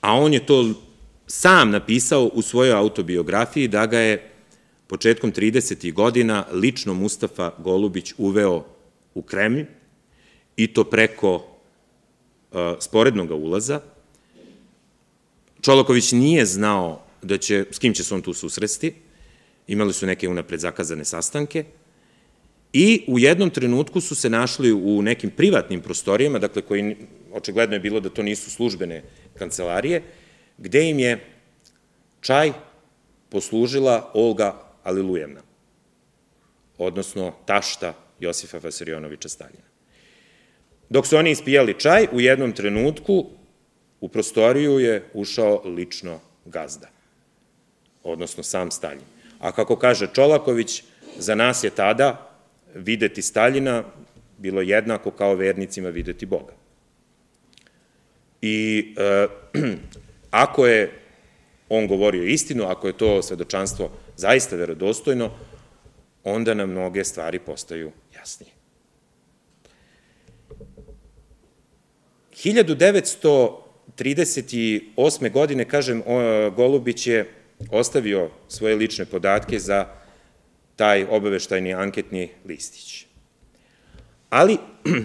a on je to sam napisao u svojoj autobiografiji da ga je početkom 30. godina lično Mustafa Golubić uveo u Kremlj i to preko uh, sporednog ulaza. Čolaković nije znao da će, s kim će se on tu susresti, imali su neke unapred zakazane sastanke, i u jednom trenutku su se našli u nekim privatnim prostorijama, dakle, koji očigledno je bilo da to nisu službene kancelarije, gde im je čaj poslužila Olga Alilujevna, odnosno tašta Josifa Vasarionovića Staljina. Dok su oni ispijali čaj, u jednom trenutku u prostoriju je ušao lično gazda odnosno sam Staljin. A kako kaže Čolaković, za nas je tada videti Staljina bilo jednako kao vernicima videti Boga. I e, ako je on govorio istinu, ako je to svedočanstvo zaista verodostojno, onda nam mnoge stvari postaju jasnije. 1938. godine, kažem, Golubić je ostavio svoje lične podatke za taj obaveštajni anketni listić. Ali,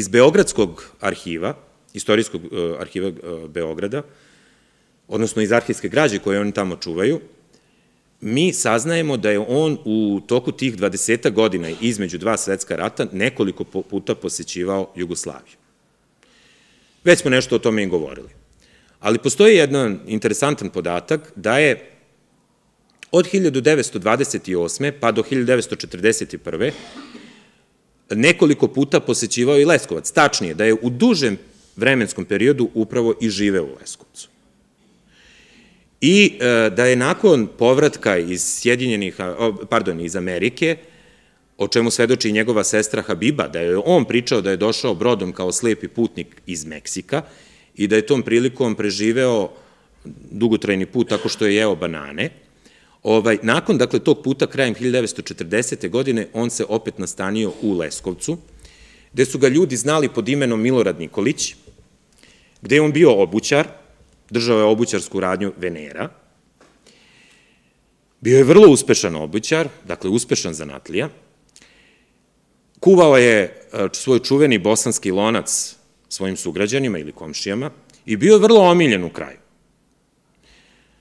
iz Beogradskog arhiva, istorijskog e, arhiva e, Beograda, odnosno iz arhivske građe koje oni tamo čuvaju, mi saznajemo da je on u toku tih 20 godina između dva svetska rata nekoliko puta posećivao Jugoslaviju. Već smo nešto o tome i govorili. Ali postoji jedan interesantan podatak da je od 1928. pa do 1941. nekoliko puta posećivao i Leskovac. Tačnije, da je u dužem vremenskom periodu upravo i živeo u Leskovcu. I e, da je nakon povratka iz Sjedinjenih, pardon, iz Amerike, o čemu svedoči i njegova sestra Habiba, da je on pričao da je došao brodom kao slepi putnik iz Meksika i da je tom prilikom preživeo dugotrajni put tako što je jeo banane. Ovaj, nakon, dakle, tog puta, krajem 1940. godine, on se opet nastanio u Leskovcu, gde su ga ljudi znali pod imenom Milorad Nikolić, gde je on bio obućar, držao je obućarsku radnju Venera, bio je vrlo uspešan obućar, dakle, uspešan zanatlija, kuvao je e, svoj čuveni bosanski lonac svojim sugrađanima ili komšijama i bio je vrlo omiljen u kraju.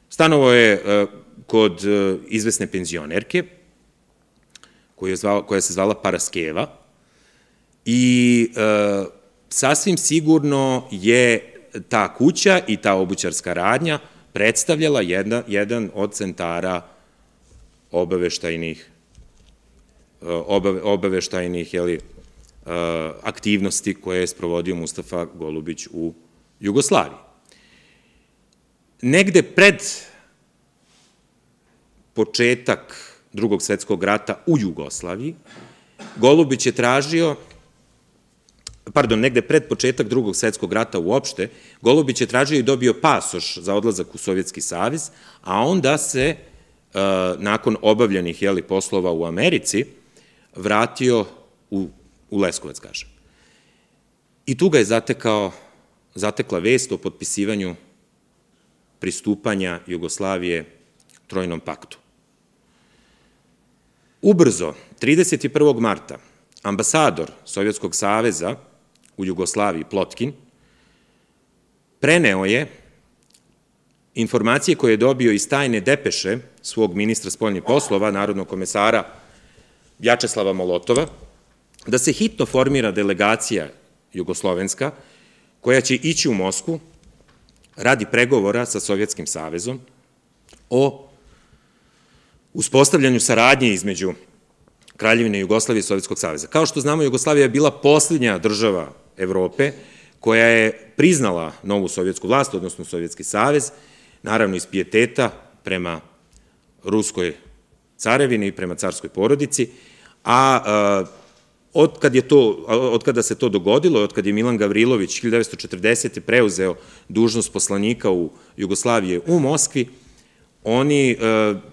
Stanovo je e, kod e, izvesne penzionerke, zvala, koja se zvala Paraskeva, I e, sasvim sigurno je ta kuća i ta obućarska radnja predstavljala jedna, jedan od centara obaveštajnih obave, obaveštajnih jeli, e, aktivnosti koje je sprovodio Mustafa Golubić u Jugoslaviji. Negde pred početak drugog svetskog rata u Jugoslaviji, Golubić je tražio, pardon, negde pred početak drugog svetskog rata uopšte, Golubić je tražio i dobio pasoš za odlazak u Sovjetski savez, a onda se, e, nakon obavljenih jeli, poslova u Americi, vratio u, u Leskovac, kažem. I tu ga je zatekao, zatekla vest o potpisivanju pristupanja Jugoslavije Trojnom paktu. Ubrzo, 31. marta, ambasador Sovjetskog saveza u Jugoslaviji, Plotkin, preneo je informacije koje je dobio iz tajne depeše svog ministra spoljnih poslova, narodnog komesara Vjačeslava Molotova, da se hitno formira delegacija jugoslovenska, koja će ići u Mosku radi pregovora sa Sovjetskim savezom o uspostavljanju saradnje između Kraljevine Jugoslavije i Sovjetskog saveza. Kao što znamo, Jugoslavija je bila poslednja država Evrope koja je priznala novu sovjetsku vlast, odnosno Sovjetski savez, naravno iz pijeteta prema Ruskoj carevini i prema carskoj porodici, a od kad je to, od kada se to dogodilo, od kad je Milan Gavrilović 1940. preuzeo dužnost poslanika u Jugoslavije u Moskvi, oni,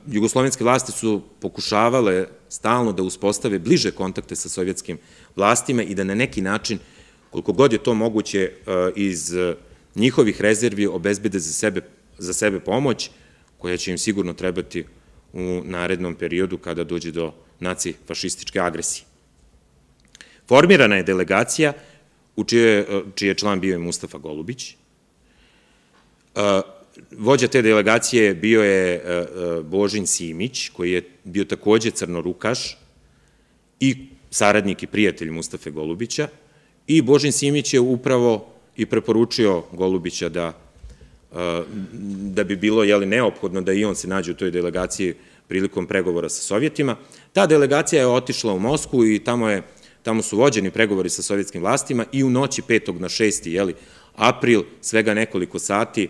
jugoslovenske vlasti su pokušavale stalno da uspostave bliže kontakte sa sovjetskim vlastima i da na neki način, koliko god je to moguće, iz njihovih rezervi obezbede za sebe, za sebe pomoć, koja će im sigurno trebati u narednom periodu kada dođe do nacifašističke agresije. Formirana je delegacija u čije, čije član bio je Mustafa Golubić. Vođa te delegacije bio je Božin Simić, koji je bio takođe crnorukaš i saradnik i prijatelj Mustafe Golubića. I Božin Simić je upravo i preporučio Golubića da da bi bilo jeli, neophodno da i on se nađe u toj delegaciji prilikom pregovora sa Sovjetima. Ta delegacija je otišla u Mosku i tamo, je, tamo su vođeni pregovori sa sovjetskim vlastima i u noći 5. na 6. Jeli, april, svega nekoliko sati,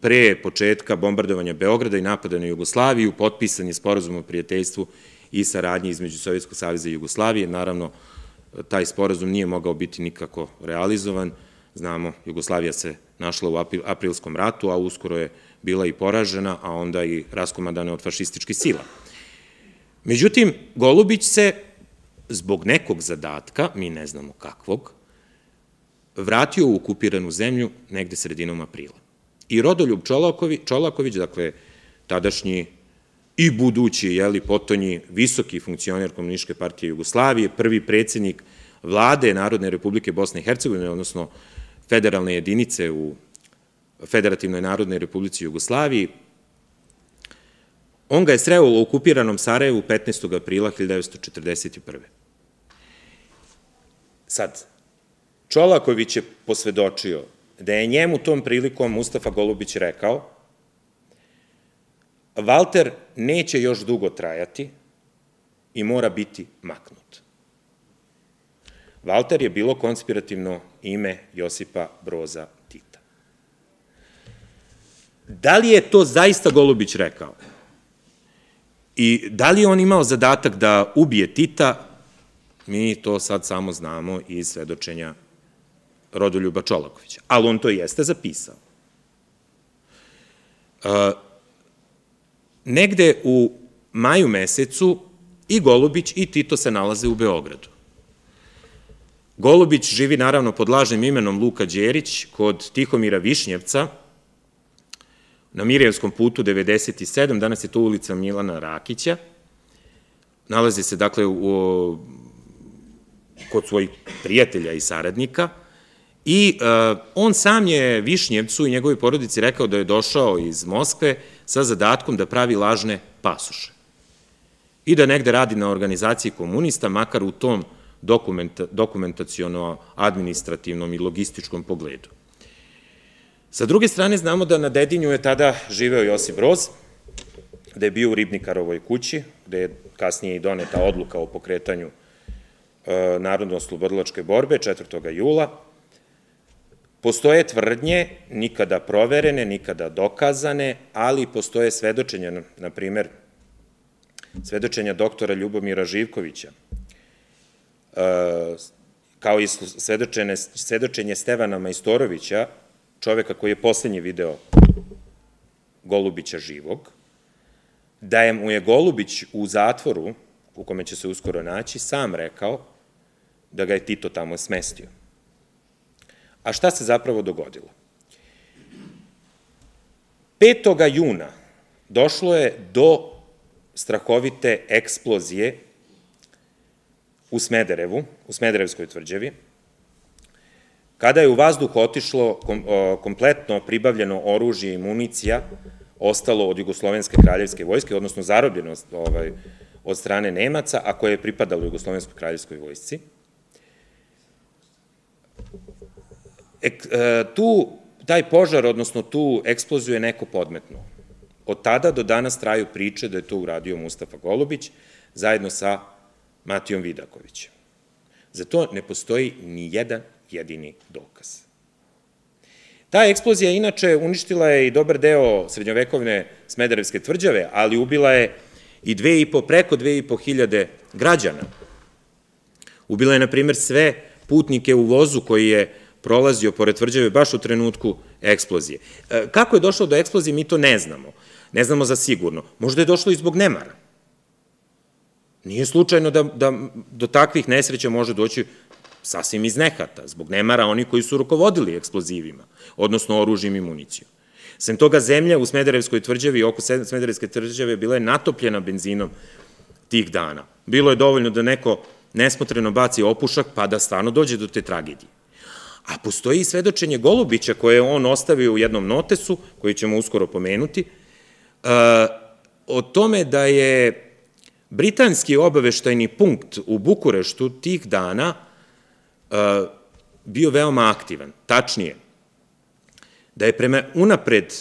pre početka bombardovanja Beograda i napada na Jugoslaviju, potpisan je sporazum o prijateljstvu i saradnji između Sovjetskog savjeza i Jugoslavije. Naravno, taj sporazum nije mogao biti nikako realizovan. Znamo, Jugoslavija se našla u aprilskom ratu, a uskoro je bila i poražena, a onda i raskomadana od fašističkih sila. Međutim, Golubić se zbog nekog zadatka, mi ne znamo kakvog, vratio u okupiranu zemlju negde sredinom aprila. I Rodoljub Čolaković, Čolaković dakle, tadašnji i budući, jeli, potonji, visoki funkcioner Komunističke partije Jugoslavije, prvi predsednik vlade Narodne republike Bosne i Hercegovine, odnosno federalne jedinice u Federativnoj narodnoj republici Jugoslaviji. On ga je sreo u okupiranom Sarajevu 15. aprila 1941. Sad, Čolaković je posvedočio da je njemu tom prilikom Mustafa Golubić rekao Walter neće još dugo trajati i mora biti maknut. Walter je bilo konspirativno ime Josipa Broza Tita. Da li je to zaista Golubić rekao? I da li je on imao zadatak da ubije Tita? Mi to sad samo znamo iz svedočenja Rodoljuba Čolakovića. Ali on to jeste zapisao. Negde u maju mesecu i Golubić i Tito se nalaze u Beogradu. Golubić živi naravno pod lažnim imenom Luka Đerić kod Tihomira Višnjevca na Mirjevskom putu 97, danas je to ulica Milana Rakića. Nalazi se dakle u, kod svojih prijatelja i saradnika i uh, on sam je Višnjevcu i njegovi porodici rekao da je došao iz Moskve sa zadatkom da pravi lažne pasoše i da negde radi na organizaciji komunista, makar u tom dokumenta, dokumentacijono, administrativnom i logističkom pogledu. Sa druge strane, znamo da na Dedinju je tada živeo Josip Broz, gde je bio u Ribnikarovoj kući, gde je kasnije i doneta odluka o pokretanju e, narodno-oslobodilačke borbe 4. jula. Postoje tvrdnje, nikada proverene, nikada dokazane, ali postoje svedočenja, na primer, svedočenja doktora Ljubomira Živkovića, e, kao i svedočenje Stevana Majstorovića, čoveka koji je poslednji video Golubića živog, da je mu je Golubić u zatvoru, u kome će se uskoro naći, sam rekao da ga je Tito tamo smestio. A šta se zapravo dogodilo? 5. juna došlo je do strahovite eksplozije u Smederevu, u Smederevskoj tvrđavi, kada je u vazduh otišlo kompletno pribavljeno oružje i municija, ostalo od Jugoslovenske kraljevske vojske, odnosno zarobljeno ovaj, od strane Nemaca, a koje je pripadalo Jugoslovenskoj kraljevskoj vojsci. E, tu, taj požar, odnosno tu eksploziju je neko podmetnuo. Od tada do danas traju priče da je to uradio Mustafa Golubić, zajedno sa Matijom Vidakovićem. Za to ne postoji ni jedan jedini dokaz. Ta eksplozija inače uništila je i dobar deo srednjovekovne Smederevske tvrđave, ali ubila je i dve i po, preko dve i po hiljade građana. Ubila je, na primer, sve putnike u vozu koji je prolazio pored tvrđave baš u trenutku eksplozije. E, kako je došlo do eksplozije, mi to ne znamo. Ne znamo za sigurno. Možda je došlo i zbog nemara. Nije slučajno da, da do takvih nesreća može doći sasvim iz nehata, zbog nemara oni koji su rukovodili eksplozivima, odnosno oružjem i municijom. Sem toga, zemlja u Smederevskoj tvrđavi, oko Smederevske tvrđave, bila je natopljena benzinom tih dana. Bilo je dovoljno da neko nesmotreno baci opušak, pa da stvarno dođe do te tragedije. A postoji i svedočenje Golubića koje je on ostavio u jednom notesu, koji ćemo uskoro pomenuti, uh, o tome da je britanski obaveštajni punkt u Bukureštu tih dana uh, bio veoma aktivan. Tačnije, da je prema unapred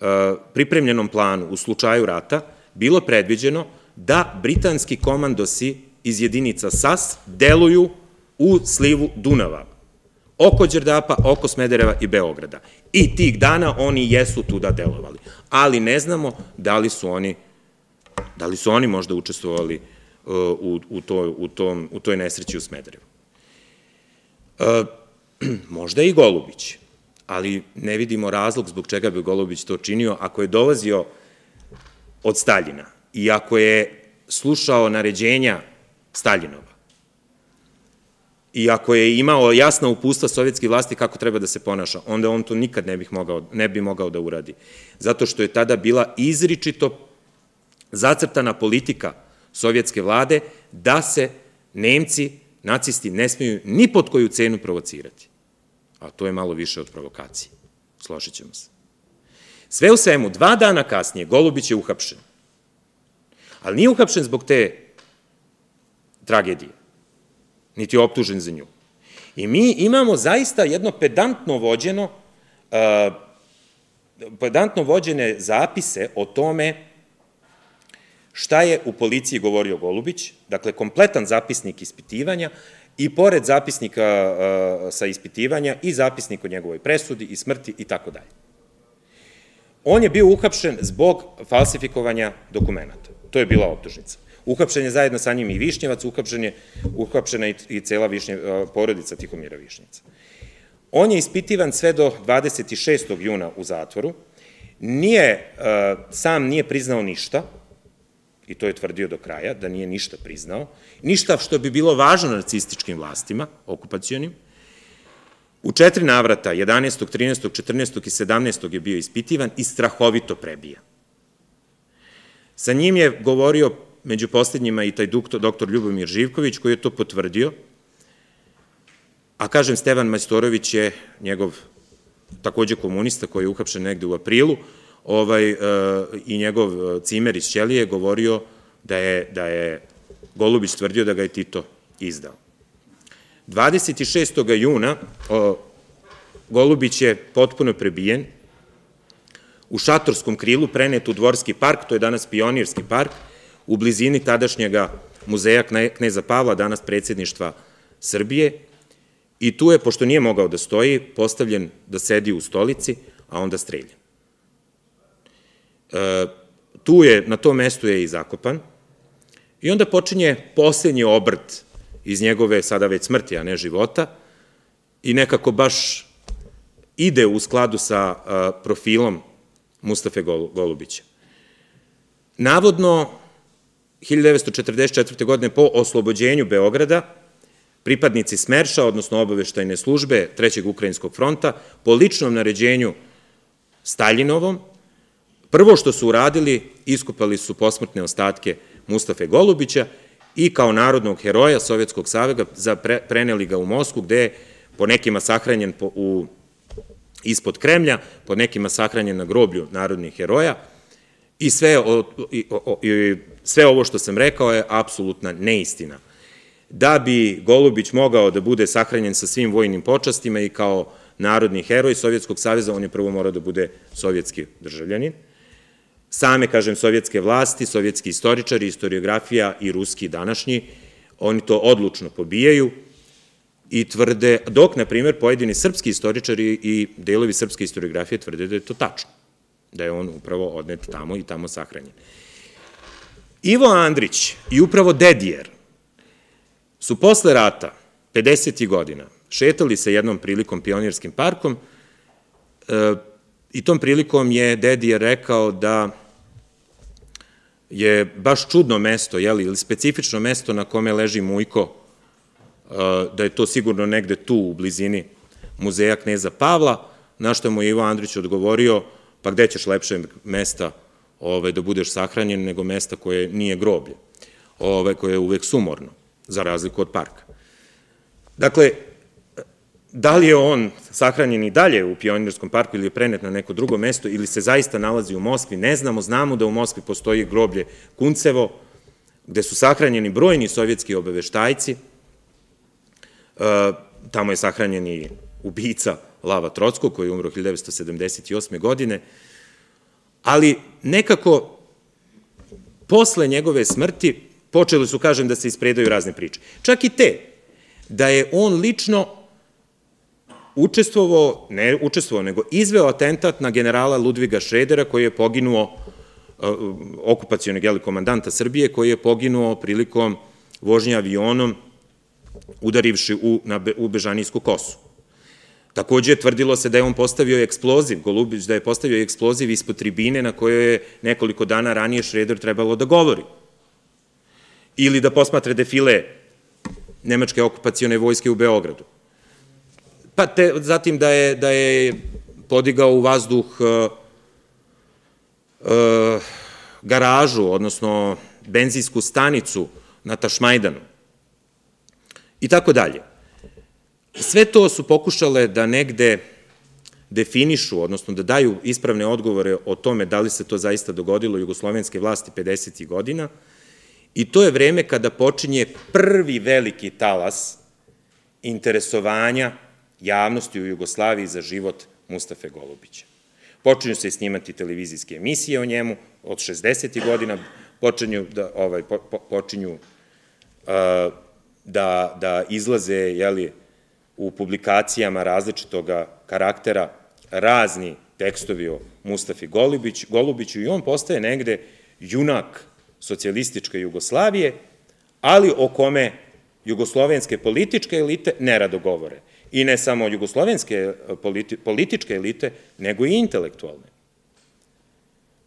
uh, pripremljenom planu u slučaju rata bilo predviđeno da britanski komandosi iz jedinica SAS deluju u slivu Dunava, oko Đerdapa, oko Smedereva i Beograda. I tih dana oni jesu tuda delovali. Ali ne znamo da li su oni, da li su oni možda učestvovali uh, u, u, to, u, tom, u toj nesreći u Smederevu. Uh, možda i Golubić, ali ne vidimo razlog zbog čega bi Golubić to činio ako je dolazio od Staljina i ako je slušao naređenja Staljinova i ako je imao jasna upustva sovjetskih vlasti kako treba da se ponaša, onda on to nikad ne, bih mogao, ne bi mogao da uradi. Zato što je tada bila izričito zacrtana politika sovjetske vlade da se Nemci, nacisti, ne smiju ni pod koju cenu provocirati. A to je malo više od provokacije. Složit ćemo se. Sve u svemu, dva dana kasnije Golubić je uhapšen. Ali nije uhapšen zbog te tragedije niti je optužen za nju. I mi imamo zaista jedno pedantno vođeno, uh, pedantno vođene zapise o tome šta je u policiji govorio Golubić, dakle kompletan zapisnik ispitivanja i pored zapisnika uh, sa ispitivanja i zapisnik o njegovoj presudi i smrti i tako dalje. On je bio uhapšen zbog falsifikovanja dokumenta. To je bila optužnica. Uhapšen je zajedno sa njim i Višnjevac, uhapšen je, uhapšena i, i cela Višnje, porodica Tihomira Višnjeca. On je ispitivan sve do 26. juna u zatvoru, nije, sam nije priznao ništa, i to je tvrdio do kraja, da nije ništa priznao, ništa što bi bilo važno nacističkim vlastima, okupacijonim, U četiri navrata, 11., 13., 14. i 17. je bio ispitivan i strahovito prebija. Sa njim je govorio među poslednjima i taj doktor Ljubomir Živković koji je to potvrdio, a kažem Stevan Majstorović je njegov takođe komunista koji je uhapšen negde u aprilu ovaj, e, i njegov cimer iz Ćelije govorio da je, da je Golubić tvrdio da ga je Tito izdao. 26. juna Golubić je potpuno prebijen, u šatorskom krilu prenet u Dvorski park, to je danas Pionirski park, u blizini tadašnjega muzeja Kneza Pavla, danas predsjedništva Srbije, i tu je, pošto nije mogao da stoji, postavljen da sedi u stolici, a onda streljen. E, tu je, na tom mestu je i zakopan, i onda počinje posljednji obrt iz njegove sada već smrti, a ne života, i nekako baš ide u skladu sa profilom Mustafe Golubića. Navodno, 1944. godine po oslobođenju Beograda, pripadnici Smerša, odnosno obaveštajne službe Trećeg Ukrajinskog fronta, po ličnom naređenju Staljinovom, prvo što su uradili, iskupali su posmrtne ostatke Mustafe Golubića i kao narodnog heroja Sovjetskog savega preneli ga u Mosku, gde je po nekima sahranjen u, ispod Kremlja, po nekima sahranjen na groblju narodnih heroja i sve, i, sve ovo što sam rekao je apsolutna neistina. Da bi Golubić mogao da bude sahranjen sa svim vojnim počastima i kao narodni heroj Sovjetskog saveza, on je prvo morao da bude sovjetski državljanin. Same, kažem, sovjetske vlasti, sovjetski istoričari, historiografija i ruski današnji, oni to odlučno pobijaju i tvrde, dok, na primjer, pojedini srpski istoričari i delovi srpske historiografije tvrde da je to tačno, da je on upravo odnet tamo i tamo sahranjen. Ivo Andrić i upravo Dedijer su posle rata, 50. godina, šetali se jednom prilikom pionirskim parkom e, i tom prilikom je Dedijer rekao da je baš čudno mesto, jeli, ili specifično mesto na kome leži Mujko, uh, da je to sigurno negde tu u blizini muzeja Kneza Pavla, na što mu je Ivo Andrić odgovorio, pa gde ćeš lepše mesta ove, da budeš sahranjen nego mesta koje nije groblje, ove, koje je uvek sumorno, za razliku od parka. Dakle, da li je on sahranjen i dalje u Pionirskom parku ili je prenet na neko drugo mesto ili se zaista nalazi u Moskvi, ne znamo, znamo da u Moskvi postoji groblje Kuncevo, gde su sahranjeni brojni sovjetski obaveštajci, e, tamo je sahranjen i ubica Lava Trocko, koji je umro 1978. godine, ali nekako posle njegove smrti počeli su, kažem, da se ispredaju razne priče. Čak i te, da je on lično učestvovao, ne učestvovao, nego izveo atentat na generala Ludviga Šredera koji je poginuo, uh, okupacijonog jeli komandanta Srbije, koji je poginuo prilikom vožnje avionom udarivši u, na, u Bežanijsku kosu. Takođe, tvrdilo se da je on postavio eksploziv, Golubić da je postavio eksploziv ispod tribine na kojoj je nekoliko dana ranije Šreder trebalo da govori. Ili da posmatre defile Nemačke okupacijone vojske u Beogradu. Pa te, zatim da je, da je podigao u vazduh uh, uh, garažu, odnosno benzinsku stanicu na Tašmajdanu i tako dalje. Sve to su pokušale da negde definišu, odnosno da daju ispravne odgovore o tome da li se to zaista dogodilo jugoslovenske vlasti 50. godina i to je vreme kada počinje prvi veliki talas interesovanja javnosti u Jugoslaviji za život Mustafe Golubića. Počinju se snimati televizijske emisije o njemu, od 60. godina počinju da, ovaj, po, po, počinju uh, da, da izlaze jeli, u publikacijama različitog karaktera razni tekstovi o Mustafi Golubić, Golubiću i on postaje negde junak socijalističke Jugoslavije, ali o kome jugoslovenske političke elite nerado govore i ne samo jugoslovenske e, politi, političke elite, nego i intelektualne.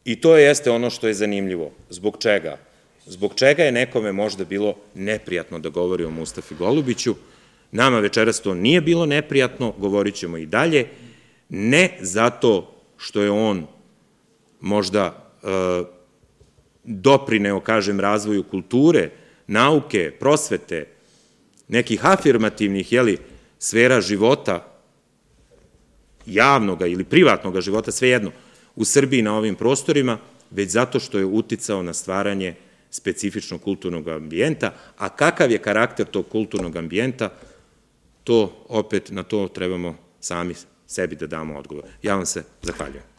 I to jeste ono što je zanimljivo. Zbog čega? Zbog čega je nekome možda bilo neprijatno da govori o Mustafi Golubiću? Nama večeras to nije bilo neprijatno, govorit ćemo i dalje, ne zato što je on možda e, doprineo, kažem, razvoju kulture, nauke, prosvete, nekih afirmativnih, jeli, sfera života, javnoga ili privatnoga života, svejedno, u Srbiji na ovim prostorima, već zato što je uticao na stvaranje specifičnog kulturnog ambijenta, a kakav je karakter tog kulturnog ambijenta, to opet na to trebamo sami sebi da damo odgovor. Ja vam se zahvaljujem.